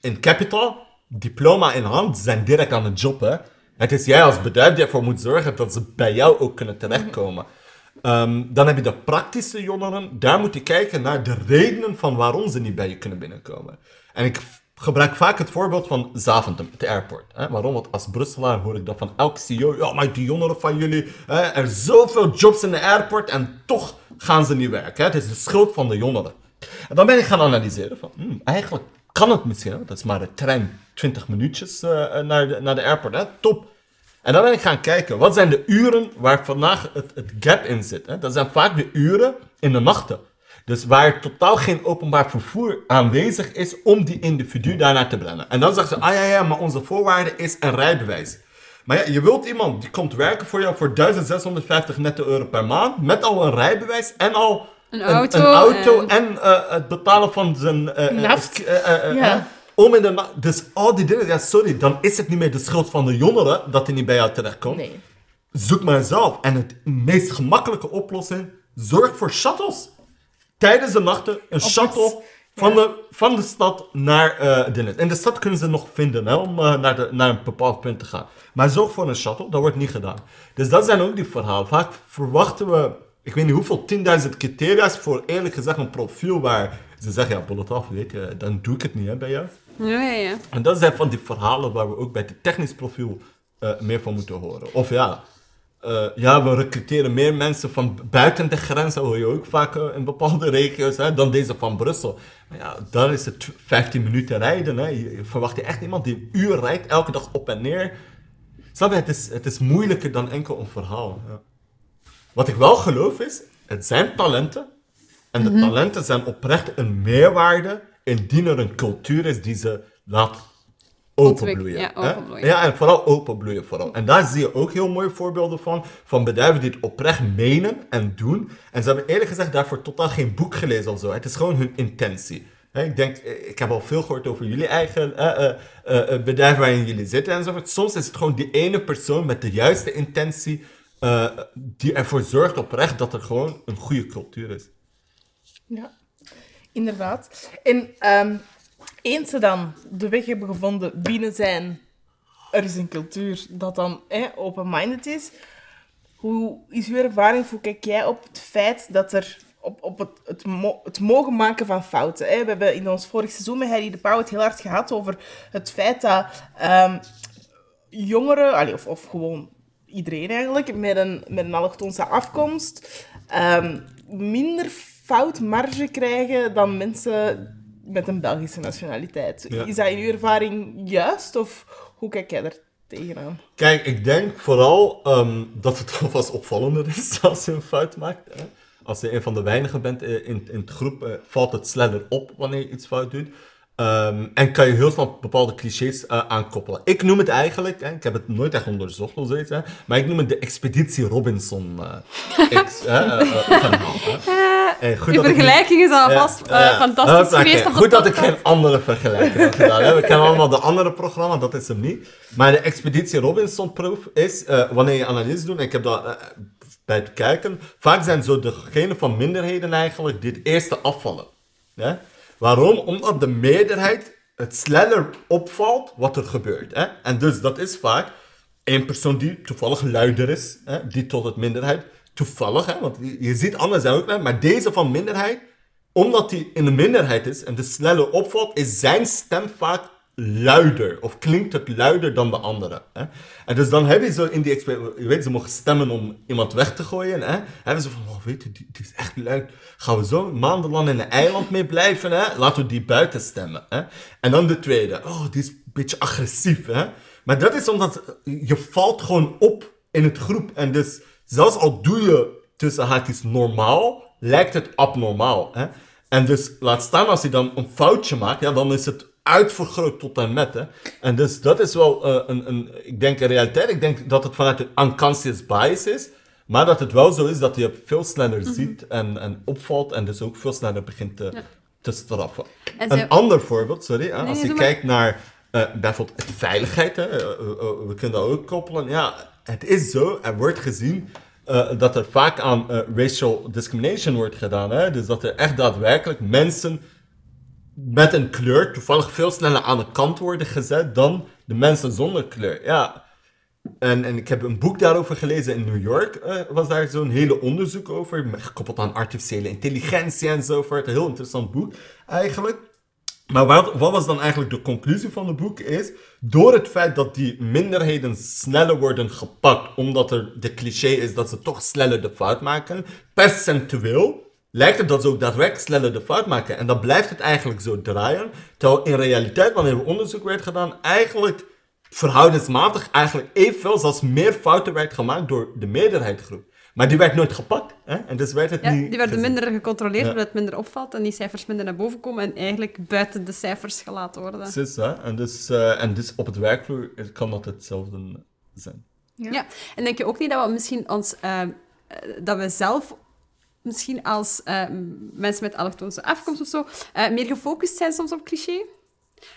in capital, diploma in hand, zijn direct aan de job. Hè. Het is jij als bedrijf die ervoor moet zorgen dat ze bij jou ook kunnen terechtkomen. Ehm, dan heb je de praktische jongeren. Daar moet je kijken naar de redenen van waarom ze niet bij je kunnen binnenkomen. En ik gebruik vaak het voorbeeld van Zaventem, het airport. Hè? Waarom? Want als Brusselaar hoor ik dat van elke CEO. Ja, maar die jongeren van jullie, hè, er zoveel jobs in de airport en toch gaan ze niet werken. Hè? Het is de schuld van de jongeren. En dan ben ik gaan analyseren van, hmm, eigenlijk kan het misschien, dat is maar een trein 20 minuutjes uh, naar, de, naar de airport. Hè? Top. En dan ben ik gaan kijken, wat zijn de uren waar vandaag het, het gap in zit? Hè? Dat zijn vaak de uren in de nachten. Dus waar totaal geen openbaar vervoer aanwezig is om die individu daarnaar te brengen. En dan zeggen ze, ah ja, ja, maar onze voorwaarde is een rijbewijs. Maar ja, je wilt iemand die komt werken voor jou voor 1650 netto euro per maand, met al een rijbewijs en al een auto, een, auto en, uh, het betalen van zijn... Uh, Naft. ja. Om in de dus al die dingen, ja, sorry, dan is het niet meer de schuld van de jongeren dat hij niet bij jou terechtkomt. Nee. Zoek maar zelf. En het meest gemakkelijke oplossing, zorg voor shuttles tijdens de nachten een shuttle van, de, van de stad naar uh, de In de stad kunnen ze nog vinden hè, om uh, naar, de, naar een bepaald punt te gaan. Maar zorg voor een shuttle, dat wordt niet gedaan. Dus dat zijn ook die verhalen. Vaak verwachten we, ik weet niet hoeveel, 10.000 criteria's voor eerlijk gezegd een profiel waar ze zeggen, ja, bullet af, weet je, dan doe ik het niet hè, bij jou. Ja, ja, ja. En dat zijn van die verhalen waar we ook bij het technisch profiel uh, meer van moeten horen. Of ja, uh, ja, we recruteren meer mensen van buiten de grenzen, hoor je ook vaak uh, in bepaalde regio's, hè, dan deze van Brussel. Maar ja, daar is het 15 minuten rijden. Hè. Je, verwacht je echt iemand die een uur rijdt, elke dag op en neer. Snap je, het is, het is moeilijker dan enkel een verhaal. Ja. Wat ik wel geloof is, het zijn talenten. En de mhm. talenten zijn oprecht een meerwaarde indien er een cultuur is die ze laat openbloeien. Ja, openbloeien. Ja, en vooral openbloeien. Vooral. En daar zie je ook heel mooie voorbeelden van. Van bedrijven die het oprecht menen en doen. En ze hebben eerlijk gezegd daarvoor totaal geen boek gelezen of zo. Het is gewoon hun intentie. Ik denk, ik heb al veel gehoord over jullie eigen uh, uh, bedrijf waarin jullie zitten enzovoort. Soms is het gewoon die ene persoon met de juiste intentie die ervoor zorgt oprecht dat er gewoon een goede cultuur is. Ja, inderdaad. En um, eens ze dan de weg hebben gevonden binnen zijn, er is een cultuur dat dan open-minded is. Hoe is uw ervaring? Hoe kijk jij op het feit dat er op, op het, het, mogen maken van fouten. We hebben in ons vorig seizoen met Harry de Pauw het heel hard gehad over het feit dat um, jongeren, of, of gewoon iedereen eigenlijk, met een, met een allochtonse afkomst, um, minder foutmarge krijgen dan mensen met een Belgische nationaliteit. Is dat in uw ervaring juist of hoe kijk jij er tegenaan? Kijk, ik denk vooral um, dat het alvast opvallender is als je een fout maakt. Hè? Als je een van de weinigen bent eh, in, in het groep, uh, valt het sneller op wanneer je iets fout doet. Um, en kan je heel snel bepaalde clichés uh, aankoppelen. Ik noem het eigenlijk, hè, ik heb het nooit echt onderzocht of zoiets, hè, maar ik noem het de Expeditie Robinson uh. Hey, goed Die vergelijking is alvast fantastisch geweest. Goed dat ik geen andere vergelijking heb gedaan. Hè. We kennen allemaal de andere programma, dat is hem niet. Maar de Expeditie Robinson-proef is, wanneer je analyse doet, en ik heb dat bij het kijken, vaak zijn zo degenen van minderheden eigenlijk die het eerste afvallen. Waarom? Omdat de meerderheid het sneller opvalt wat er gebeurt. Hè? En dus dat is vaak een persoon die toevallig luider is, hè? die tot het minderheid. Toevallig, hè? want je, ziet anders ook, maar deze van minderheid, omdat hij in de minderheid is en dus sneller opvalt, is zijn stem vaak luider. Of klinkt het luider dan de andere. Hè? En dus dan heb je zo in die exper- je weet, ze mogen stemmen om iemand weg te gooien. Hè? Hebben ze van, oh, weet je, die, die is echt luid. Gaan we zo maandenlang in een eiland mee blijven? Hè? Laten we die buiten stemmen. Hè? En dan de tweede, oh, die is een beetje agressief. Hè? Maar dat is omdat je valt gewoon op in het groep. En dus zelfs al doe je tussen haakjes normaal, lijkt het abnormaal. Hè? En dus laat staan als hij dan een foutje maakt, ja, dan is het uitvergroot tot en met. Hè? En dus dat is wel eh, een, een, ik denk een realiteit. Ik denk dat het vanuit een unconscious bias is. Maar dat het wel zo is dat je het veel sneller Mhm. ziet en, en opvalt en dus ook veel sneller begint te, te straffen. En Een ander voorbeeld, sorry, hè, Nee, als je maar. kijkt naar eh, bijvoorbeeld veiligheid, hè, eh, we kunnen dat ook koppelen. Ja, het is zo, er wordt gezien dat er vaak aan racial discrimination wordt gedaan. Hè? Dus dat er echt daadwerkelijk mensen met een kleur toevallig veel sneller aan de kant worden gezet dan de mensen zonder kleur. Ja. En, en ik heb een boek daarover gelezen in New York. eh, was daar zo'n hele onderzoek over, gekoppeld aan artificiële intelligentie enzovoort. Een heel interessant boek eigenlijk. Maar wat, wat was dan eigenlijk de conclusie van het boek? Is door het feit dat die minderheden sneller worden gepakt, omdat er de cliché is dat ze toch sneller de fout maken, percentueel lijkt het dat ze ook daadwerkelijk sneller de fout maken. En dan blijft het eigenlijk zo draaien. Terwijl in realiteit, wanneer er onderzoek werd gedaan, eigenlijk verhoudensmatig eigenlijk evenveel, zelfs meer fouten werd gemaakt door de meerderheidsgroep. Maar die werd nooit gepakt. Hè? En dus werd het Ja, niet die werden gezien. minder gecontroleerd, Ja. zodat het minder opvalt en die cijfers minder naar boven komen en eigenlijk buiten de cijfers gelaten worden. Precies, hè? En dus, eh, en dus op het werkvloer kan dat hetzelfde zijn. Ja. En denk je ook niet dat we misschien ons... eh, eh, dat we zelf misschien als eh, mensen met allochtoonse afkomst of zo eh, meer gefocust zijn soms op cliché?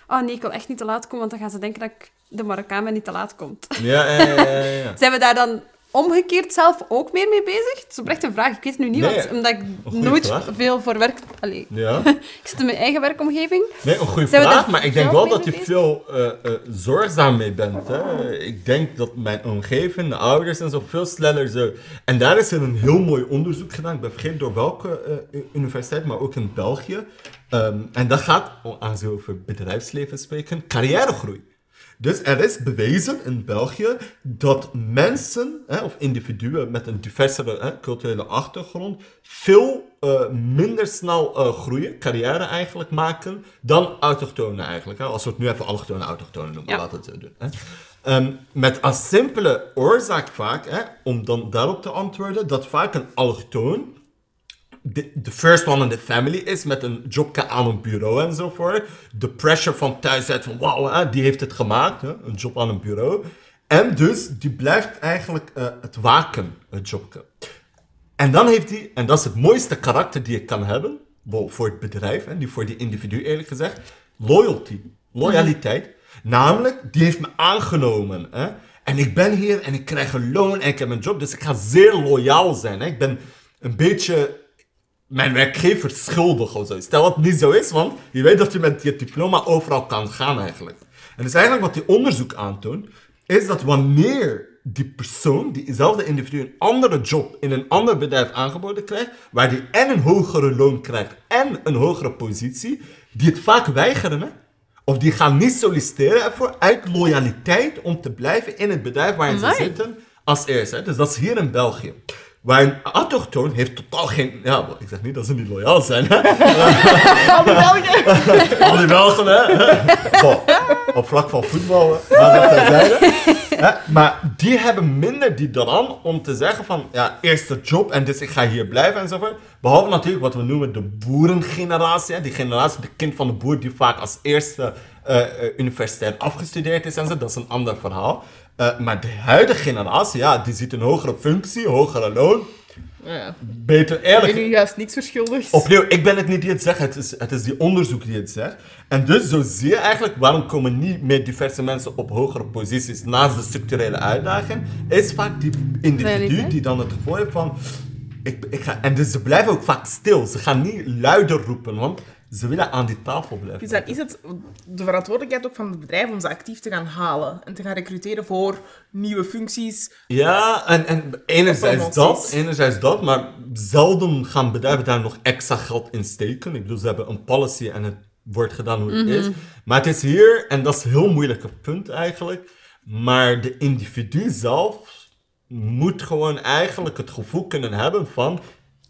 Oh nee, ik wil echt niet te laat komen, want dan gaan ze denken dat ik de Marokkaan ben die te laat komt. Ja, ja, ja, ja. ja. Zijn we daar dan omgekeerd zelf ook meer mee bezig? Het is oprecht een vraag. Ik weet het nu niet, Nee, want, omdat ik nooit vraag. veel voor werk... Allee, ja. ik zit in mijn eigen werkomgeving. Nee, een goede vraag, maar ik denk wel dat je veel eh, zorgzaam mee bent. Hè? Ik denk dat mijn omgeving, de ouders en zo, veel sneller zo... En daar is er een heel mooi onderzoek gedaan, ik ben vergeten door welke eh, universiteit, maar ook in België. Ehm, en dat gaat, als we over bedrijfsleven spreken, carrièregroei. Dus er is bewezen in België dat mensen, hè, of individuen met een diversere hè, culturele achtergrond, veel eh, minder snel eh, groeien, carrière eigenlijk maken, dan autochtonen eigenlijk. Hè. Als we het nu even allochtonen autochtonen noemen, Ja. laten we het zo doen. Hè. Ehm, met als simpele oorzaak vaak, hè, om dan daarop te antwoorden, dat vaak een allochtoon de, de first one in the family is met een jobje aan een bureau enzovoort. De pressure van thuis uit van wauw, die heeft het gemaakt, hè, een job aan een bureau. En dus die blijft eigenlijk eh, het waken, het jobje. En dan heeft hij, en dat is het mooiste karakter die je kan hebben, voor het bedrijf, en voor die individu eerlijk gezegd, loyalty, loyaliteit. Namelijk, die heeft me aangenomen. Hè? En ik ben hier en ik krijg een loon en ik heb een job, dus ik ga zeer loyaal zijn. Hè? Ik ben een beetje mijn werkgever schuldig of zo. Stel dat het niet zo is, want je weet dat je met je diploma overal kan gaan eigenlijk. En dus eigenlijk wat die onderzoek aantoont, is dat wanneer die persoon, diezelfde individu, een andere job in een ander bedrijf aangeboden krijgt, waar die en een hogere loon krijgt en een hogere positie, die het vaak weigeren, hè? Of die gaan niet solliciteren ervoor uit loyaliteit om te blijven in het bedrijf waarin ze zitten als eerste. Dus dat is hier in België. Waar een autochtoon heeft totaal geen... Ja, ik zeg niet dat ze niet loyaal zijn. Hè? Al die Belgen. Al die Belgen, hè? Op vlak van voetbal, hè. maar dat terzijde. Hè? Maar die hebben minder die drang om te zeggen van... Ja, eerste job en dus ik ga hier blijven enzovoort. Behalve natuurlijk wat we noemen de boerengeneratie. Hè? Die generatie, de kind van de boer die vaak als eerste eh, eh, universitair afgestudeerd is en zo. Dat is een ander verhaal. Eh, maar de huidige generatie, ja, die ziet een hogere functie, hogere loon. Ja. Beter Ik eerlijk ben nu juist niks verschuldigd. Opnieuw, ik ben het niet die het zegt, het is, het is die onderzoek die het zegt. En dus zo zie je eigenlijk waarom komen niet meer diverse mensen op hogere posities naast de structurele uitdaging, is vaak die individu die dan het gevoel heeft van, ik, ik ga, en dus ze blijven ook vaak stil, ze gaan niet luider roepen, want Ze willen aan die tafel blijven. Dus dan is het de verantwoordelijkheid ook van het bedrijf om ze actief te gaan halen en te gaan recruteren voor nieuwe functies. Ja, en, en enerzijds dat, enerzijds dat, maar zelden gaan bedrijven daar nog extra geld in steken. Ik bedoel, ze hebben een policy en het wordt gedaan hoe het is. Maar het is hier, en dat is een heel moeilijke punt eigenlijk, maar de individu zelf moet gewoon eigenlijk het gevoel kunnen hebben van,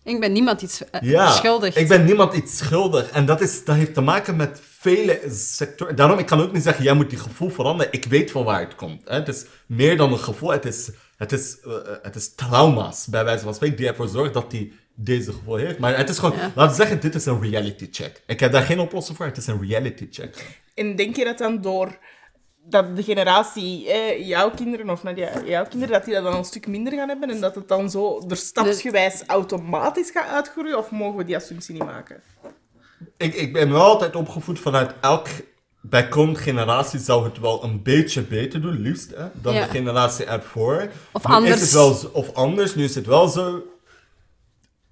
Ik ben niemand iets eh, ja, schuldig. ik ben niemand iets schuldig. En dat, is, dat heeft te maken met vele sectoren. Daarom, ik kan ook niet zeggen, jij moet die gevoel veranderen. Ik weet van waar het komt. Hè. Het is meer dan een gevoel. Het is, het is, eh, eh, het is trauma's, bij wijze van spreken, die ervoor zorgen dat hij deze gevoel heeft. Maar het is gewoon, Ja. laten we zeggen, dit is een reality check. Ik heb daar geen oplossing voor, het is een reality check. En denk je dat dan door dat de generatie, eh, jouw kinderen of Nadia, jouw kinderen, dat die dat dan een stuk minder gaan hebben en dat het dan zo er stapsgewijs automatisch gaat uitgroeien? Of mogen we die assumptie niet maken? Ik, ik ben wel altijd opgevoed vanuit elk bijkomend generatie zou het wel een beetje beter doen, liefst, hè, dan Ja. de generatie ervoor. Of Nu Is anders. het wel, zo- of anders, nu is het wel zo.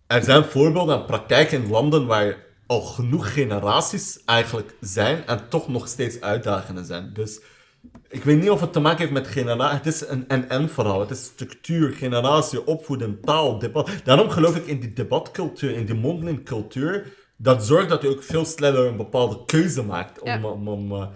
Er zijn voorbeelden en praktijken in landen waar al genoeg generaties eigenlijk zijn en toch nog steeds uitdagingen zijn. Dus ik weet niet of het te maken heeft met generatie. Het is een en-en verhaal. Het is structuur, generatie, opvoeden, taal, debat. Daarom geloof ik in die debatcultuur, in die mondeling cultuur. Dat zorgt dat je ook veel sneller een bepaalde keuze maakt om, Ja. om, om, eh,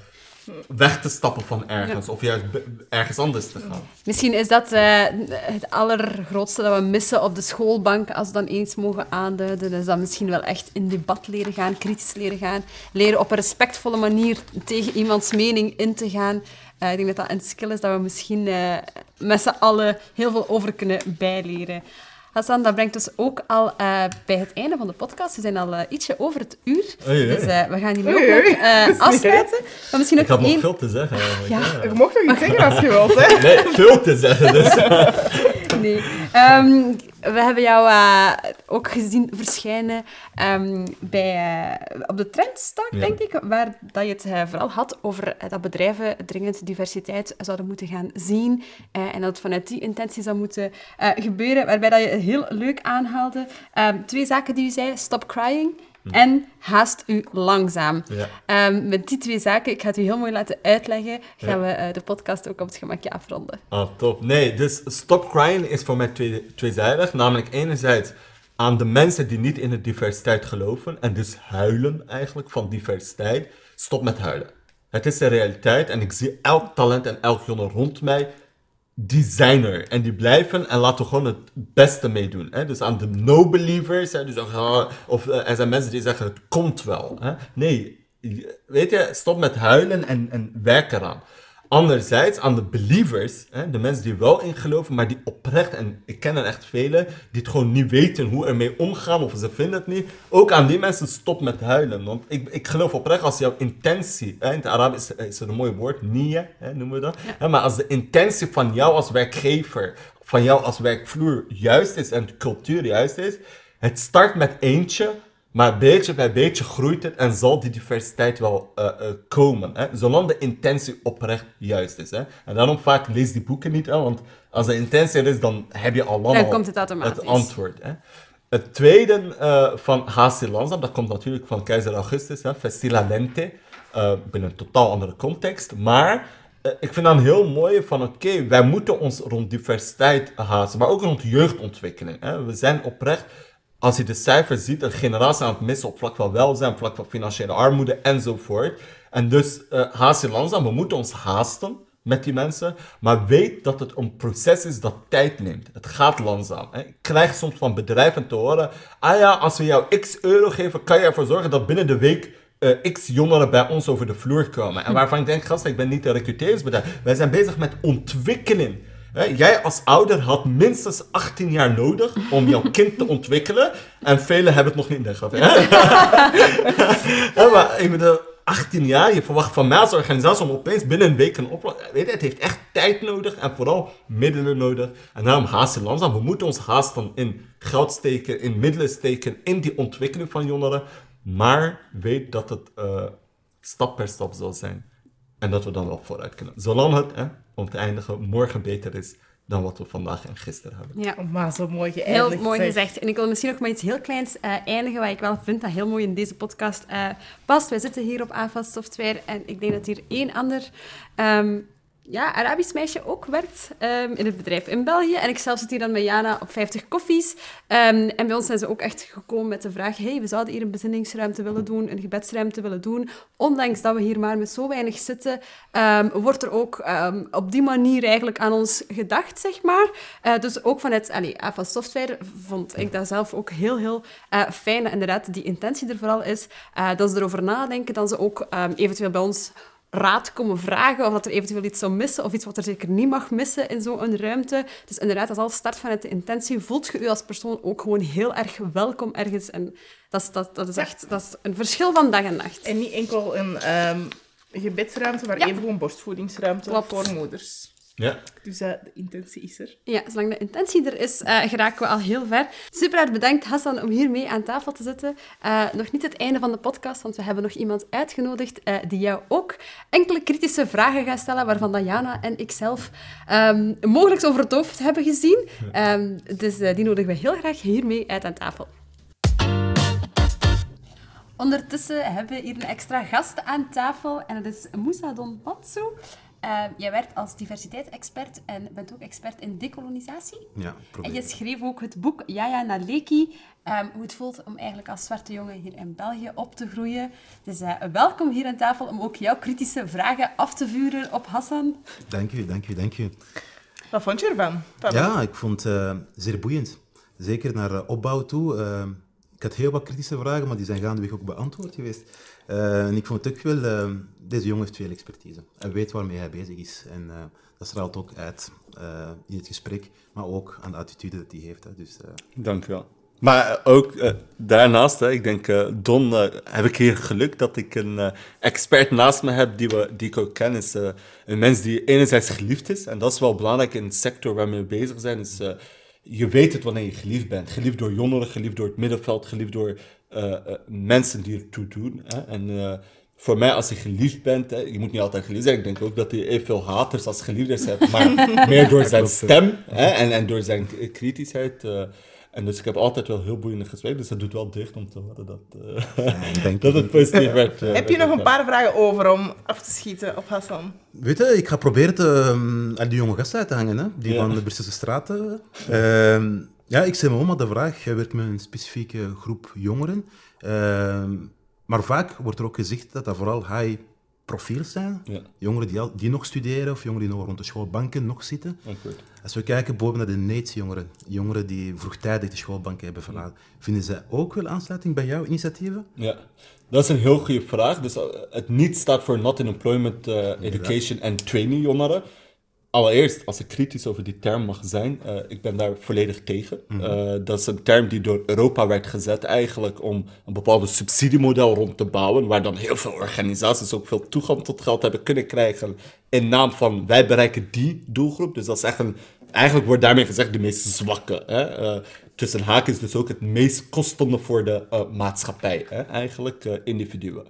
weg te stappen van ergens. Of juist ergens anders te gaan. Misschien is dat eh, het allergrootste dat we missen op de schoolbank, als we dan eens mogen aanduiden. Is dat misschien wel echt in debat leren gaan, kritisch leren gaan. Leren op een respectvolle manier tegen iemands mening in te gaan. Eh, ik denk dat dat een skill is dat we misschien eh, met z'n allen heel veel over kunnen bijleren. Hassan, dat brengt ons ook al eh, bij het einde van de podcast. We zijn al eh, ietsje over het uur. Oei, oei. Dus eh, we gaan hier ook nog eh, afsluiten. Maar misschien Ik nog had nog één... veel te zeggen eigenlijk. Ja. ja. Je mocht nog iets zeggen als je wilt, hè? Nee, veel te zeggen. Dus. Nee. Ehm, we hebben jou eh, ook gezien verschijnen ehm, bij, eh, op de Trendstalk, Ja. denk ik, waar dat je het eh, vooral had over dat bedrijven dringend diversiteit zouden moeten gaan zien en dat het vanuit die intentie zou moeten gebeuren, waarbij dat je heel leuk aanhaalde. Ehm, twee zaken die u zei, stop crying en haast u langzaam. Ja. Ehm, met die twee zaken, ik ga het u heel mooi laten uitleggen, gaan Ja. we eh, de podcast ook op het gemakje afronden. Ah, top. Nee, dus Stop Crying is voor mij twee, tweezijdig. Namelijk enerzijds aan de mensen die niet in de diversiteit geloven en dus huilen eigenlijk van diversiteit. Stop met huilen. Het is de realiteit en ik zie elk talent en elk jongen rond mij. Die zijn er en die blijven en laten gewoon het beste meedoen. Dus aan de no-believers, zeggen, ah, of eh, er zijn mensen die zeggen het komt wel. Hè? Nee, weet je, stop met huilen en, en werk eraan. Anderzijds aan de believers, hè, de mensen die wel in geloven, maar die oprecht, en ik ken er echt velen, die het gewoon niet weten hoe ermee omgaan of ze vinden het niet. Ook aan die mensen stop met huilen. Want ik, ik geloof oprecht als jouw intentie, hè, in het Arabisch is, is er een mooi woord, niya, noemen we dat. Hè, maar als de intentie van jou als werkgever, van jou als werkvloer juist is en de cultuur juist is, het start met eentje, maar beetje bij beetje groeit het en zal die diversiteit wel eh, eh, komen. Hè? Zolang de intentie oprecht juist is. Hè? En daarom vaak lees die boeken niet, hè? want als de intentie er is, dan heb je al lang Dan al komt het automatisch. het antwoord. Hè? Het tweede eh, van H.C. Lanza, dat komt natuurlijk van keizer Augustus, hè? Festila Lente, binnen een totaal andere context. Maar ik vind dan heel mooi van, oké, wij moeten ons rond diversiteit haasten, maar ook rond jeugdontwikkeling. Hè? We zijn oprecht als je de cijfers ziet, een generatie aan het missen op vlak van welzijn, op vlak van financiële armoede enzovoort. En dus, haast je langzaam, we moeten ons haasten met die mensen, maar weet dat het een proces is dat tijd neemt. Het gaat langzaam. Hè. Ik krijg soms van bedrijven te horen, ah ja, als we jou x euro geven, kan je ervoor zorgen dat binnen de week uh, x jongeren bij ons over de vloer komen. En waarvan ik denk, gast, ik ben niet een recruteringsbedrijf. Wij zijn bezig met ontwikkeling. Jij als ouder had minstens 18 jaar nodig om jouw kind te ontwikkelen. En velen hebben het nog niet gehad. ja, maar ik bedoel, 18 jaar, je verwacht van mij als organisatie om opeens binnen een week een oplossing... Weet je, het heeft echt tijd nodig en vooral middelen nodig. En daarom haasten langzaam. We moeten ons haasten in geld steken, in middelen steken, in die ontwikkeling van jongeren. Maar weet dat het uh, stap per stap zal zijn. En dat we dan wel vooruit kunnen. Zolang het, hè, om te eindigen, morgen beter is dan wat we vandaag en gisteren hebben. Ja. Oh, maar zo mooi Heel geëindigd. mooi zeg. gezegd. En ik wil misschien nog maar iets heel kleins eh, eindigen, wat ik wel vind dat heel mooi in deze podcast eh, past. Wij zitten hier op AFAS Software en ik denk dat hier één ander ehm, ja, Arabisch meisje ook werkt ehm, in het bedrijf in België. En ik zelf zit hier dan met Jana op 50 koffies. Ehm, en bij ons zijn ze ook echt gekomen met de vraag, hey, we zouden hier een bezinningsruimte willen doen, een gebedsruimte willen doen. Ondanks dat we hier maar met zo weinig zitten, ehm, wordt er ook op die manier eigenlijk aan ons gedacht, zeg maar. Eh, dus ook vanuit allee, AFA Software vond ik dat zelf ook heel, heel eh, fijn. Inderdaad die intentie er vooral is, eh, dat ze erover nadenken, dat ze ook eventueel bij ons raad komen vragen of dat er eventueel iets zou missen of iets wat er zeker niet mag missen in zo'n ruimte. Dus inderdaad, dat is al start vanuit de intentie. Voelt je u als persoon ook gewoon heel erg welkom ergens. En dat is, dat, dat is echt dat is een verschil van dag en nacht. En niet enkel een ehm, gebedsruimte, maar Ja. even gewoon borstvoedingsruimte Klopt. voor moeders. Ja. Dus eh, de intentie is er. Ja, zolang de intentie er is, eh, geraken we al heel ver. Super hard bedankt, Hassan, om hier mee aan tafel te zitten. Eh, nog niet het einde van de podcast, want we hebben nog iemand uitgenodigd eh, die jou ook enkele kritische vragen gaat stellen, waarvan Diana en ik zelf ehm, mogelijk over het hoofd hebben gezien. Ehm, dus eh, die nodigen we heel graag hiermee uit aan tafel. Ondertussen hebben we hier een extra gast aan tafel en dat is Moussa Donpatsu. Uh, jij werkt als diversiteitsexpert en bent ook expert in decolonisatie. Ja, En probeer. je schreef ook het boek Yaya Naleki, ehm, hoe het voelt om eigenlijk als zwarte jongen hier in België op te groeien. Dus eh, welkom hier aan tafel om ook jouw kritische vragen af te vuren op Hassan. Dank u, dank u, dank u. Wat vond je ervan? Van- Ja, ik vond het eh, zeer boeiend. Zeker naar eh, opbouw toe. Eh, ik had heel wat kritische vragen, maar die zijn gaandeweg ook beantwoord geweest. Eh, en ik vond het ook wel, eh, deze jongen heeft veel expertise. Hij weet waarmee hij bezig is. En eh, dat straalt ook uit in het gesprek, maar ook aan de attitude dat hij heeft. Hè. Dus Dank u wel. Maar ook daarnaast, hè, ik denk, Don, heb ik hier geluk dat ik een expert naast me heb die, we, die ik ook ken. Is, een mens die enerzijds geliefd is, en dat is wel belangrijk in de sector waarmee we bezig zijn, is je weet het wanneer je geliefd bent. Geliefd door jongeren, geliefd door het middenveld, geliefd door mensen die ertoe doen. Hè. En eh, voor mij, als je geliefd bent, hè, je moet niet altijd geliefd zijn. Ik denk ook dat hij evenveel haters als geliefders hebt, maar meer door zijn stem hè, en, en door zijn kritischheid. eh, en dus ik heb altijd wel heel boeiende gesprekken, dus dat doet wel dicht om te horen dat, eh, denk dat het positief werd. eh, Heb je nog een paar vragen over om af te schieten op Hassan? Weet je, ik ga proberen te, ehm, aan die jonge gast uit te hangen, hè? die Ja. van de Brusselse straten. Ehm, ja, ik stel me om aan de vraag, jij werkt met een specifieke groep jongeren. Ehm, maar vaak wordt er ook gezegd dat dat vooral high profiels zijn. Ja, Jongeren die, al, die nog studeren of jongeren die nog rond de schoolbanken nog zitten. akkoord. Als we kijken boven naar de NATES-jongeren, jongeren die vroegtijdig de schoolbanken hebben verlaten, vinden zij ook wel aansluiting bij jouw initiatieven? Ja, dat is een heel goede vraag. Dus eh, het niet staat voor Not in Employment eh, Education and Training jongeren. Allereerst, als ik kritisch over die term mag zijn, eh, ik ben daar volledig tegen. Eh, dat is een term die door Europa werd gezet eigenlijk om een bepaalde subsidiemodel rond te bouwen, waar dan heel veel organisaties ook veel toegang tot geld hebben kunnen krijgen in naam van wij bereiken die doelgroep. Dus dat is echt een, eigenlijk wordt daarmee gezegd de meest zwakke. Hè? Eh, tussen haakjes dus ook het meest kostende voor de maatschappij, hè? eigenlijk individuen.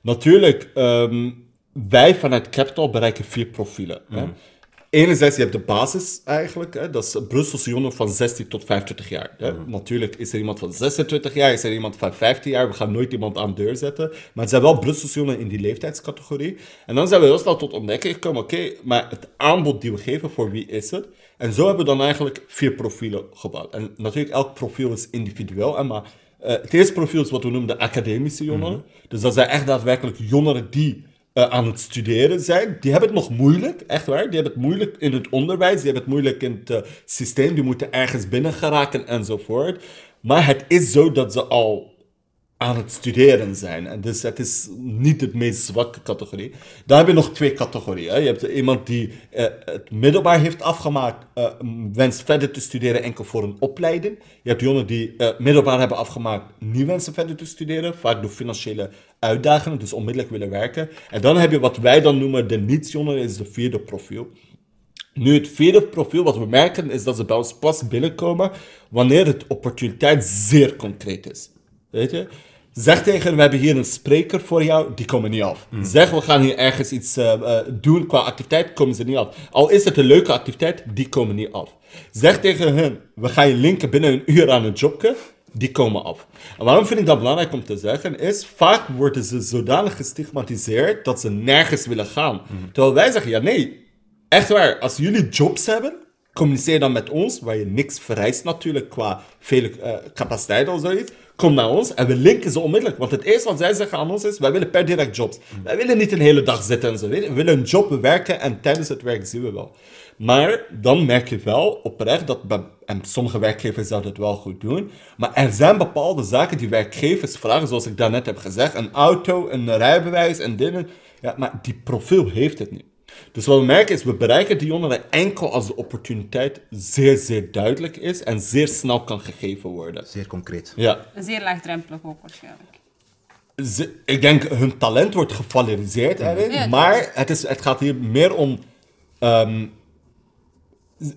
Natuurlijk, ehm, wij vanuit Capital bereiken vier profielen. Hè? Enerzijds, je hebt de basis eigenlijk. Hè? Dat is Brusselse jongeren van 16 tot 25 jaar. Hè? Natuurlijk is er iemand van 26 jaar, is er iemand van 15 jaar. We gaan nooit iemand aan de deur zetten. Maar het zijn wel Brusselse jongeren in die leeftijdscategorie. En dan zijn we heel snel tot ontdekking gekomen. Oké, maar het aanbod die we geven, voor wie is het? En zo hebben we dan eigenlijk vier profielen gebouwd. En natuurlijk, elk profiel is individueel. Hè? Maar eh, het eerste profiel is wat we noemen de academische jongeren. Dus dat zijn echt daadwerkelijk jongeren die eh, aan het studeren zijn. Die hebben het nog moeilijk, echt waar. Die hebben het moeilijk in het onderwijs, die hebben het moeilijk in het eh, systeem. Die moeten ergens binnen geraken enzovoort. Maar het is zo dat ze al aan het studeren zijn. En dus het is niet de meest zwakke categorie. Dan heb je nog twee categorieën. Je hebt iemand die eh, het middelbaar heeft afgemaakt, eh, wenst verder te studeren enkel voor een opleiding. Je hebt jongeren die eh, middelbaar hebben afgemaakt, niet wensen verder te studeren, vaak door financiële uitdagingen, dus onmiddellijk willen werken. En dan heb je wat wij dan noemen de niets-jongeren, is de vierde profiel. Nu, het vierde profiel wat we merken is dat ze bij ons pas binnenkomen wanneer het opportuniteit zeer concreet is. Weet je? Zeg tegen hen, we hebben hier een spreker voor jou, die komen niet af. Zeg, we gaan hier ergens iets eh, eh, doen qua activiteit, komen ze niet af. Al is het een leuke activiteit, die komen niet af. Zeg tegen hen, we gaan je linken binnen een uur aan een jobje, die komen af. En waarom vind ik dat belangrijk om te zeggen, is vaak worden ze zodanig gestigmatiseerd dat ze nergens willen gaan. Terwijl wij zeggen, ja nee, echt waar, als jullie jobs hebben, communiceer dan met ons, waar je niks vereist natuurlijk qua vele eh, capaciteit of zoiets. Kom naar ons en we linken ze onmiddellijk. Want het eerste wat zij zeggen aan ons is, wij willen per direct jobs. Wij willen niet een hele dag zitten en zo. We willen een job bewerken en tijdens het werk zien we wel. Maar dan merk je wel oprecht dat, en sommige werkgevers zouden het wel goed doen, maar er zijn bepaalde zaken die werkgevers vragen, zoals ik daarnet heb gezegd, een auto, een rijbewijs en dingen. Ja, maar die profiel heeft het niet. Dus wat we merken is, we bereiken die jongeren enkel als de opportuniteit zeer, zeer duidelijk is en zeer snel kan gegeven worden. Zeer concreet. Ja, Zeer laagdrempelig ook waarschijnlijk. ze- ik denk hun talent wordt gevaloriseerd erin, Ja. maar het, is, het gaat hier meer om ehm,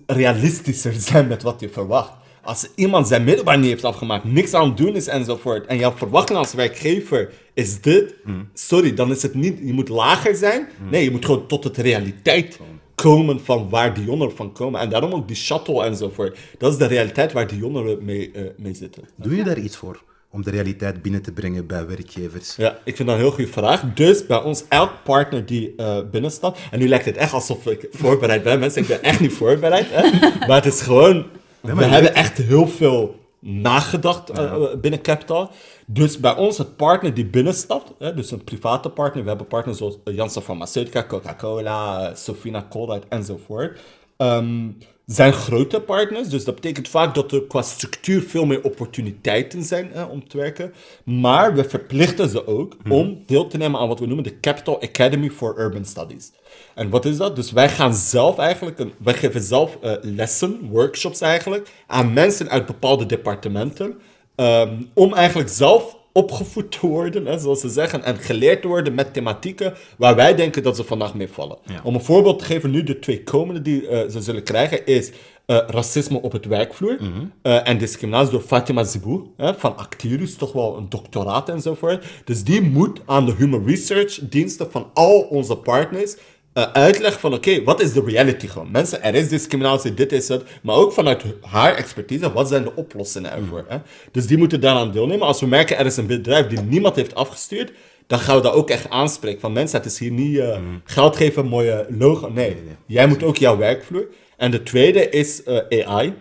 realistischer zijn met wat je verwacht. Als iemand zijn middelbaar niet heeft afgemaakt, niks aan het doen is enzovoort, en jouw verwachting als werkgever is dit, sorry, dan is het niet, je moet lager zijn. Nee, je moet gewoon tot het realiteit komen van waar die jongeren van komen. En daarom ook die shuttle enzovoort. Dat is de realiteit waar die jongeren mee, eh, mee zitten. Doe je daar iets voor om de realiteit binnen te brengen bij werkgevers? Ja, ik vind dat een heel goede vraag. Dus bij ons, elk partner die eh binnenstapt, en nu lijkt het echt alsof ik voorbereid ben. Mensen, ik ben echt niet voorbereid. Hè? Maar het is gewoon, we hebben echt heel veel nagedacht eh, binnen Capital. Dus bij ons, het partner die binnenstapt, hè, dus een private partner, we hebben partners zoals eh, Janssen Pharmaceutica, Coca-Cola, eh, Sofina Colruyt enzovoort. Ehm, zijn grote partners, dus dat betekent vaak dat er qua structuur veel meer opportuniteiten zijn om te werken. Maar we verplichten ze ook om deel te nemen aan wat we noemen de Capital Academy for Urban Studies. En wat is dat? Dus wij gaan zelf eigenlijk, een, wij geven zelf eh, lessen, workshops eigenlijk, aan mensen uit bepaalde departementen, ehm, om eigenlijk zelf opgevoed te worden, hè, zoals ze zeggen, en geleerd te worden met thematieken waar wij denken dat ze vandaag mee vallen. Om een voorbeeld te geven, nu de twee komende die eh, ze zullen krijgen, is eh, racisme op het werkvloer eh, en discriminatie door Fatima Zibou hè, van Actirus, toch wel een doctoraat enzovoort. Dus die moet aan de human research diensten van al onze partners eh, uitleggen van oké, wat is de reality gewoon? Mensen, er is discriminatie, dit is het. Maar ook vanuit haar expertise, wat zijn de oplossingen ervoor? Hè? Dus die moeten daaraan deelnemen. Als we merken er is een bedrijf die niemand heeft afgestuurd, dan gaan we dat ook echt aanspreken. Van mensen, het is hier niet eh, geld geven, mooie logo. Nee, jij moet ook jouw werkvloer. En de tweede is eh, AI.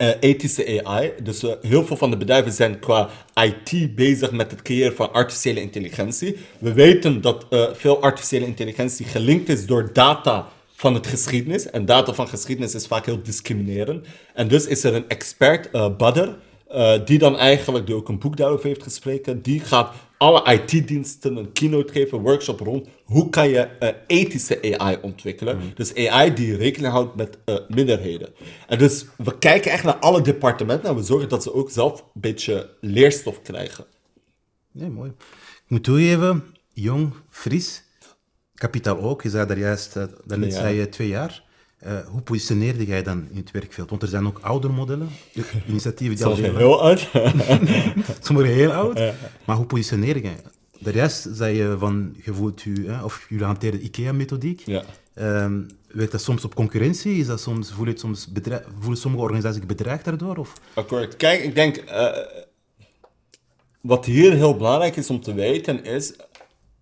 Eh, ethische AI. Dus eh, heel veel van de bedrijven zijn qua IT bezig met het creëren van artificiële intelligentie. We weten dat eh, veel artificiële intelligentie gelinkt is door data van het geschiedenis. En data van geschiedenis is vaak heel discriminerend. En dus is er een expert, eh, die dan eigenlijk, die ook een boek daarover heeft gesproken, die gaat alle IT-diensten een keynote geven, workshop rond. Hoe kan je eh, ethische AI ontwikkelen? Dus AI die rekening houdt met eh, minderheden. En dus we kijken echt naar alle departementen en we zorgen dat ze ook zelf een beetje leerstof krijgen. Nee, mooi. Ik moet toegeven, jong, fris, kapitaal ook. Je zei daar juist, eh, daarnet Ja. zei je twee jaar. Hoe positioneerde jij dan in het werkveld? Want er zijn ook oudere modellen, initiatieven die al heel uit. Sommigen heel oud. Maar hoe positioneer je? Daarjuist zei je van, je voelt u, hè, of jullie hanteren de IKEA-methodiek. ja. Werkt dat soms op concurrentie? Is dat soms, voel je het soms voelen sommige organisaties zich bedreigd daardoor? Of? Akkoord. Kijk, ik denk, eh, wat hier heel belangrijk is om te weten is,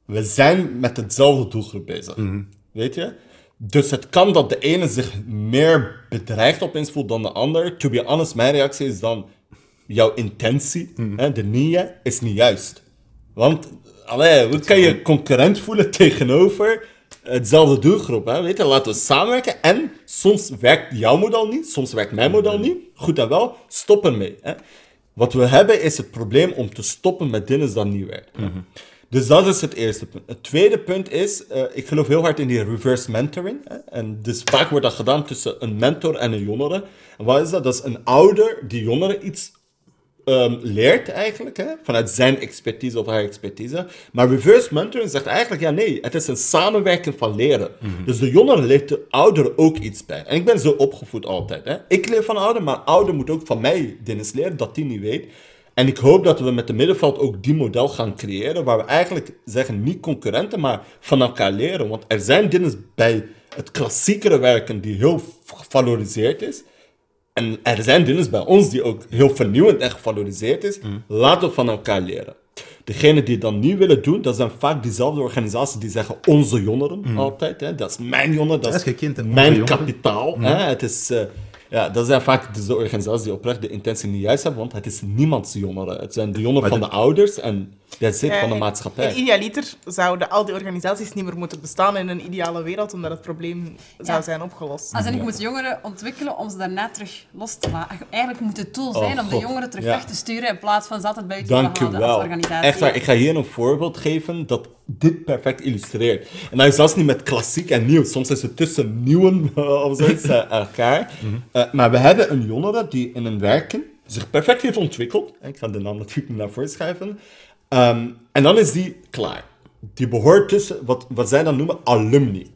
we zijn met hetzelfde doelgroep bezig. Weet je? Dus het kan dat de ene zich meer bedreigd opeens voelt dan de ander. To be honest, mijn reactie is dan, jouw intentie, hè, de nia, is niet juist. Want, allee, hoe kan je concurrent voelen tegenover hetzelfde doelgroep? Hè? Weet je, laten we samenwerken. En soms werkt jouw model niet, soms werkt mijn model niet. Goed en wel, stop ermee. Hè? Wat we hebben is het probleem om te stoppen met dingen dat niet werkt. Dus dat is het eerste punt. Het tweede punt is, eh, ik geloof heel hard in die reverse mentoring. Hè? En dus vaak wordt dat gedaan tussen een mentor en een jongere. En wat is dat? Dat is een ouder die jongeren iets ehm, leert eigenlijk, hè? vanuit zijn expertise of haar expertise. Maar reverse mentoring zegt eigenlijk, ja nee, het is een samenwerking van leren. Dus de jongere leert de ouder ook iets bij. En ik ben zo opgevoed altijd. Hè? Ik leer van ouder, maar ouder moet ook van mij dingen leren dat die niet weet. En ik hoop dat we met de middenveld ook die model gaan creëren, waar we eigenlijk zeggen niet concurrenten, maar van elkaar leren. Want er zijn dingen bij het klassiekere werken die heel gevaloriseerd is. En er zijn dingen bij ons die ook heel vernieuwend en gevaloriseerd is. Laten we van elkaar leren. Degenen die dan niet willen doen, dat zijn vaak diezelfde organisaties die zeggen onze jongeren altijd. Hè? Dat is mijn jongeren, dat Dat is mijn jongeren. kapitaal. Hè? Het is, eh, ja, dat zijn vaak de organisaties die oprecht de intentie niet juist hebben, want het is niemands jongeren. Het zijn de jongeren Maar van de- de ouders en dat is het Ja, van de en- maatschappij. En idealiter zouden al die organisaties niet meer moeten bestaan in een ideale wereld, omdat het probleem zou zijn opgelost. Als en ik moet jongeren ontwikkelen om ze daarna terug los te laten. Eigenlijk moet het doel zijn Oh, om de jongeren terug Ja. weg te sturen in plaats van ze altijd buiten te Dank u houden als wel. organisatie. Echt waar, ik ga hier een voorbeeld geven dat dit perfect illustreert. En dat is zelfs niet met klassiek en nieuw. Soms is het tussen nieuwen eh, of zoiets eh, elkaar. Eh, maar we hebben een jongere die in een werken zich perfect heeft ontwikkeld. Ik ga de naam natuurlijk niet naar voren schrijven. Ehm, en dan is die klaar. Die behoort tussen wat, wat zij dan noemen alumni.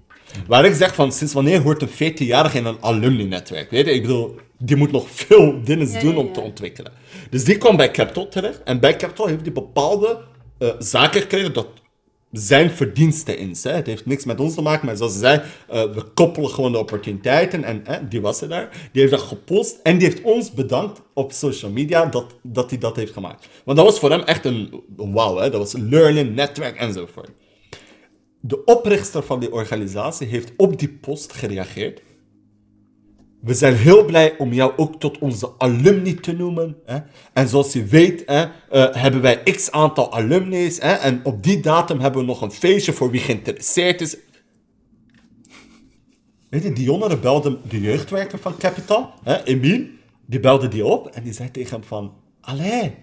Waar ik zeg van, sinds wanneer hoort een 14-jarige in een alumni-netwerk? Weet je, ik bedoel, die moet nog veel dingen Ja, doen om ja. te ontwikkelen. Dus die kwam bij Capital terecht. En bij Capital heeft hij bepaalde eh, zaken gekregen dat zijn verdienste in. Hè. Het heeft niks met ons te maken, maar zoals ze zei, eh, we koppelen gewoon de opportuniteiten. En die was er daar. Die heeft dat gepost en die heeft ons bedankt op social media dat, dat hij dat heeft gemaakt. Want dat was voor hem echt een wauw. Dat was learning, netwerk enzovoort. De oprichter van die organisatie heeft op die post gereageerd. We zijn heel blij om jou ook tot onze alumni te noemen. Hè? En zoals je weet, hè, eh, hebben wij x aantal alumni's. Hè? En op die datum hebben we nog een feestje voor wie geïnteresseerd is. Weet je, die jongeren belden de jeugdwerker van Capital, hè, Emile, die belde die op en die zei tegen hem van, allee,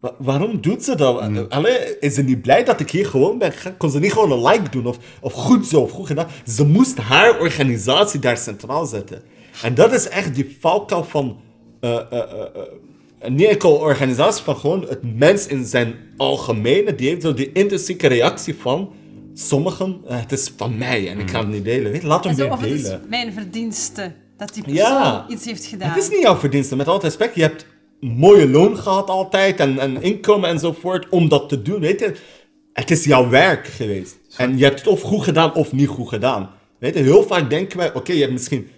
wa- waarom doet ze dat? Allee, is ze niet blij dat ik hier gewoon ben? Kon ze niet gewoon een like doen of, of goed zo of goed gedaan? Ze moest haar organisatie daar centraal zetten. En dat is echt die valkuil van eh, eh, eh, eh, niet enkel organisatie, van gewoon het mens in zijn algemene. Die heeft zo die intrinsieke reactie van sommigen, eh, het is van mij en ik ga het niet delen. Weet, je, laat hem weer of het is delen. mijn verdienste dat die persoon Ja. iets heeft gedaan. Het is niet jouw verdienste, met alle respect. Je hebt mooie loon gehad altijd en, en inkomen enzovoort om dat te doen. Weet je, het is jouw werk geweest. En je hebt het of goed gedaan of niet goed gedaan. Weet je, heel vaak denken wij, oké, je hebt misschien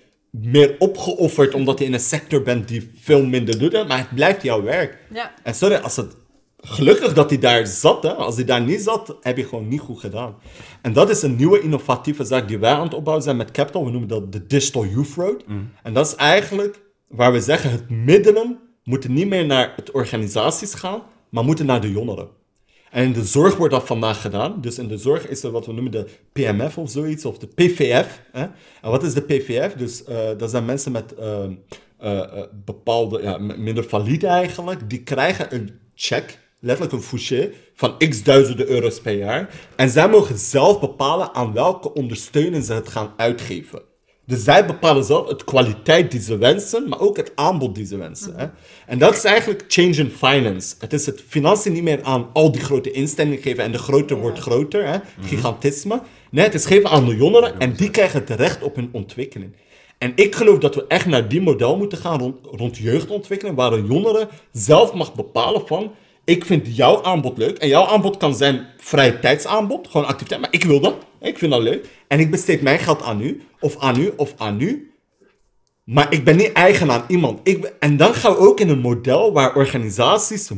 meer opgeofferd omdat je in een sector bent die veel minder doet, hè, maar het blijft jouw werk. Ja. En sorry, als het gelukkig dat hij daar zat, hè. als hij daar niet zat, heb je gewoon niet goed gedaan. En dat is een nieuwe innovatieve zaak die wij aan het opbouwen zijn met Capital. We noemen dat de Digital Youth Road. En dat is eigenlijk waar we zeggen, het middelen moeten niet meer naar het organisaties gaan, maar moeten naar de jongeren. En in de zorg wordt dat vandaag gedaan. Dus in de zorg is er wat we noemen de PMF of zoiets, of de PVF. Hè? En wat is de PVF? Dus eh, dat zijn mensen met eh, eh, bepaalde, ja, minder valide eigenlijk. Die krijgen een check, letterlijk een fouché, van x duizenden euro's per jaar. En zij mogen zelf bepalen aan welke ondersteuning ze het gaan uitgeven. Dus zij bepalen zelf het kwaliteit die ze wensen, maar ook het aanbod die ze wensen. Hè? En dat is eigenlijk change in finance. Het is het financiën niet meer aan al die grote instellingen geven en de groter wordt groter, hè? gigantisme. Nee, het is geven aan de jongeren en die krijgen het recht op hun ontwikkeling. En ik geloof dat we echt naar die model moeten gaan rond, rond jeugdontwikkeling, waar een jongere zelf mag bepalen van, ik vind jouw aanbod leuk. En jouw aanbod kan zijn vrije tijdsaanbod, gewoon activiteit, maar ik wil dat. Ik vind dat leuk. En ik besteed mijn geld aan u, of aan u, of aan u. Maar ik ben niet eigen aan iemand. Ik ben- en dan gaan we ook in een model waar organisaties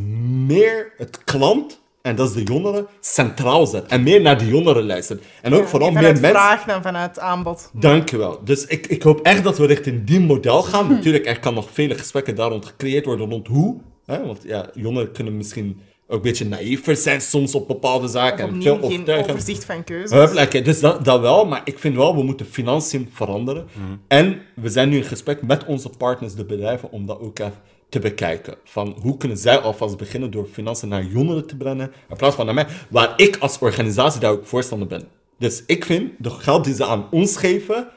meer het klant, en dat is de jongeren, centraal zetten. En meer naar de jongeren luisteren. En ook vooral meer vanuit mensen... vraag dan vanuit aanbod. Dankjewel. Dus ik, ik hoop echt dat we richting die model gaan. Natuurlijk, er kan nog vele gesprekken daar rond gecreëerd worden rond hoe. Hè? Want ja, jongeren kunnen misschien ook een beetje naïver zijn soms op bepaalde zaken. Of en veel opnieuw geen overzicht van keuzes. Dus dat, dat wel, maar ik vind wel, we moeten financiën veranderen. En we zijn nu in gesprek met onze partners, de bedrijven, om dat ook even te bekijken. Van hoe kunnen zij alvast beginnen door financiën naar jongeren te brengen, in plaats van naar mij, waar ik als organisatie daar ook voorstander ben. Dus ik vind, de geld die ze aan ons geven,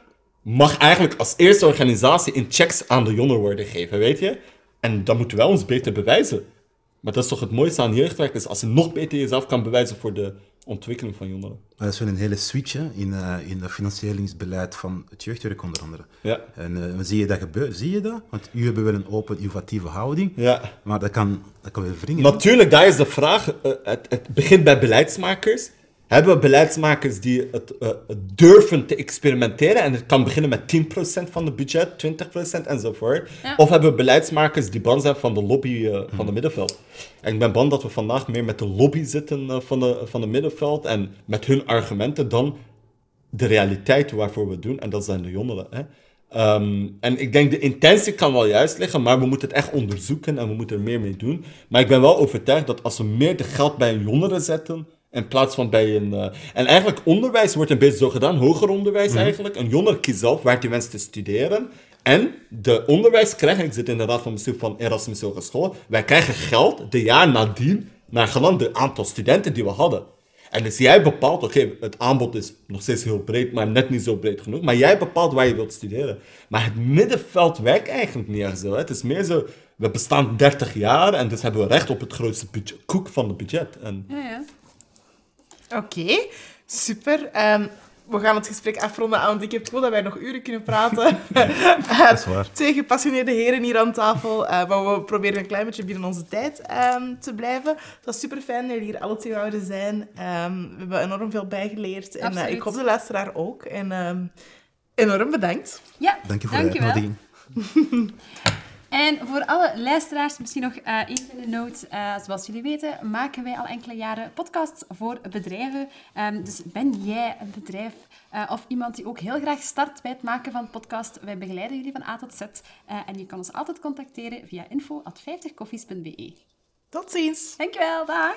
mag eigenlijk als eerste organisatie in checks aan de jongeren worden gegeven, weet je? En dan moeten wij ons beter bewijzen. Maar dat is toch het mooiste aan jeugdwerk, is als je nog beter jezelf kan bewijzen voor de ontwikkeling van jongeren. Dat is wel een hele switch hè, in, eh, in het financieringsbeleid van het jeugdwerk onder andere. Ja. En eh, zie je dat gebeuren? Zie je dat? Want u hebben wel een open, innovatieve houding, Ja. maar dat kan, dat kan wel wringen. Natuurlijk, daar is de vraag. eh, het, het begint bij beleidsmakers. Hebben we beleidsmakers die het, eh, het durven te experimenteren? En het kan beginnen met 10% van het budget, 20% enzovoort. Ja. Of hebben we beleidsmakers die bang zijn van de lobby eh, van de middenveld? En ik ben bang dat we vandaag meer met de lobby zitten eh, van, de, van de middenveld en met hun argumenten dan de realiteit waarvoor we het doen. En dat zijn de jongeren. Hè? Ehm, en ik denk de intentie kan wel juist liggen, maar we moeten het echt onderzoeken en we moeten er meer mee doen. Maar ik ben wel overtuigd dat als we meer de geld bij een jongere zetten, in plaats van bij een... eh, en eigenlijk onderwijs wordt een beetje zo gedaan, hoger onderwijs eigenlijk. Een jongere kiest zelf waar hij wenst te studeren. En de onderwijs krijgt, ik zit in de raad van bestuur van Erasmus Hogeschool, wij krijgen geld de jaar nadien naar gelang het aantal studenten die we hadden. En dus jij bepaalt, oké, het aanbod is nog steeds heel breed, maar net niet zo breed genoeg. Maar jij bepaalt waar je wilt studeren. Maar het middenveld werkt eigenlijk niet echt zo. Hè. Het is meer zo, we bestaan 30 jaar en dus hebben we recht op het grootste budget, koek van het budget. En Ja, ja. Oké, super. Ehm, we gaan het gesprek afronden, want ik heb het gevoel dat wij nog uren kunnen praten. Dat is waar. Twee gepassioneerde heren hier aan tafel, eh, maar we proberen een klein beetje binnen onze tijd ehm, te blijven. Het was super fijn dat jullie hier alle twee wouden zijn. Ehm, we hebben enorm veel bijgeleerd en eh, ik hoop de luisteraar ook. En ehm, enorm bedankt. Ja, Dank je voor de uitnodiging. En voor alle luisteraars, misschien nog eh één kleine noot. Eh, zoals jullie weten, maken wij al enkele jaren podcasts voor bedrijven. Ehm, dus ben jij een bedrijf eh, of iemand die ook heel graag start bij het maken van een podcast? Wij begeleiden jullie van A tot Z. En je kan ons altijd contacteren via info.50koffies.be. Tot ziens. Dankjewel, dag!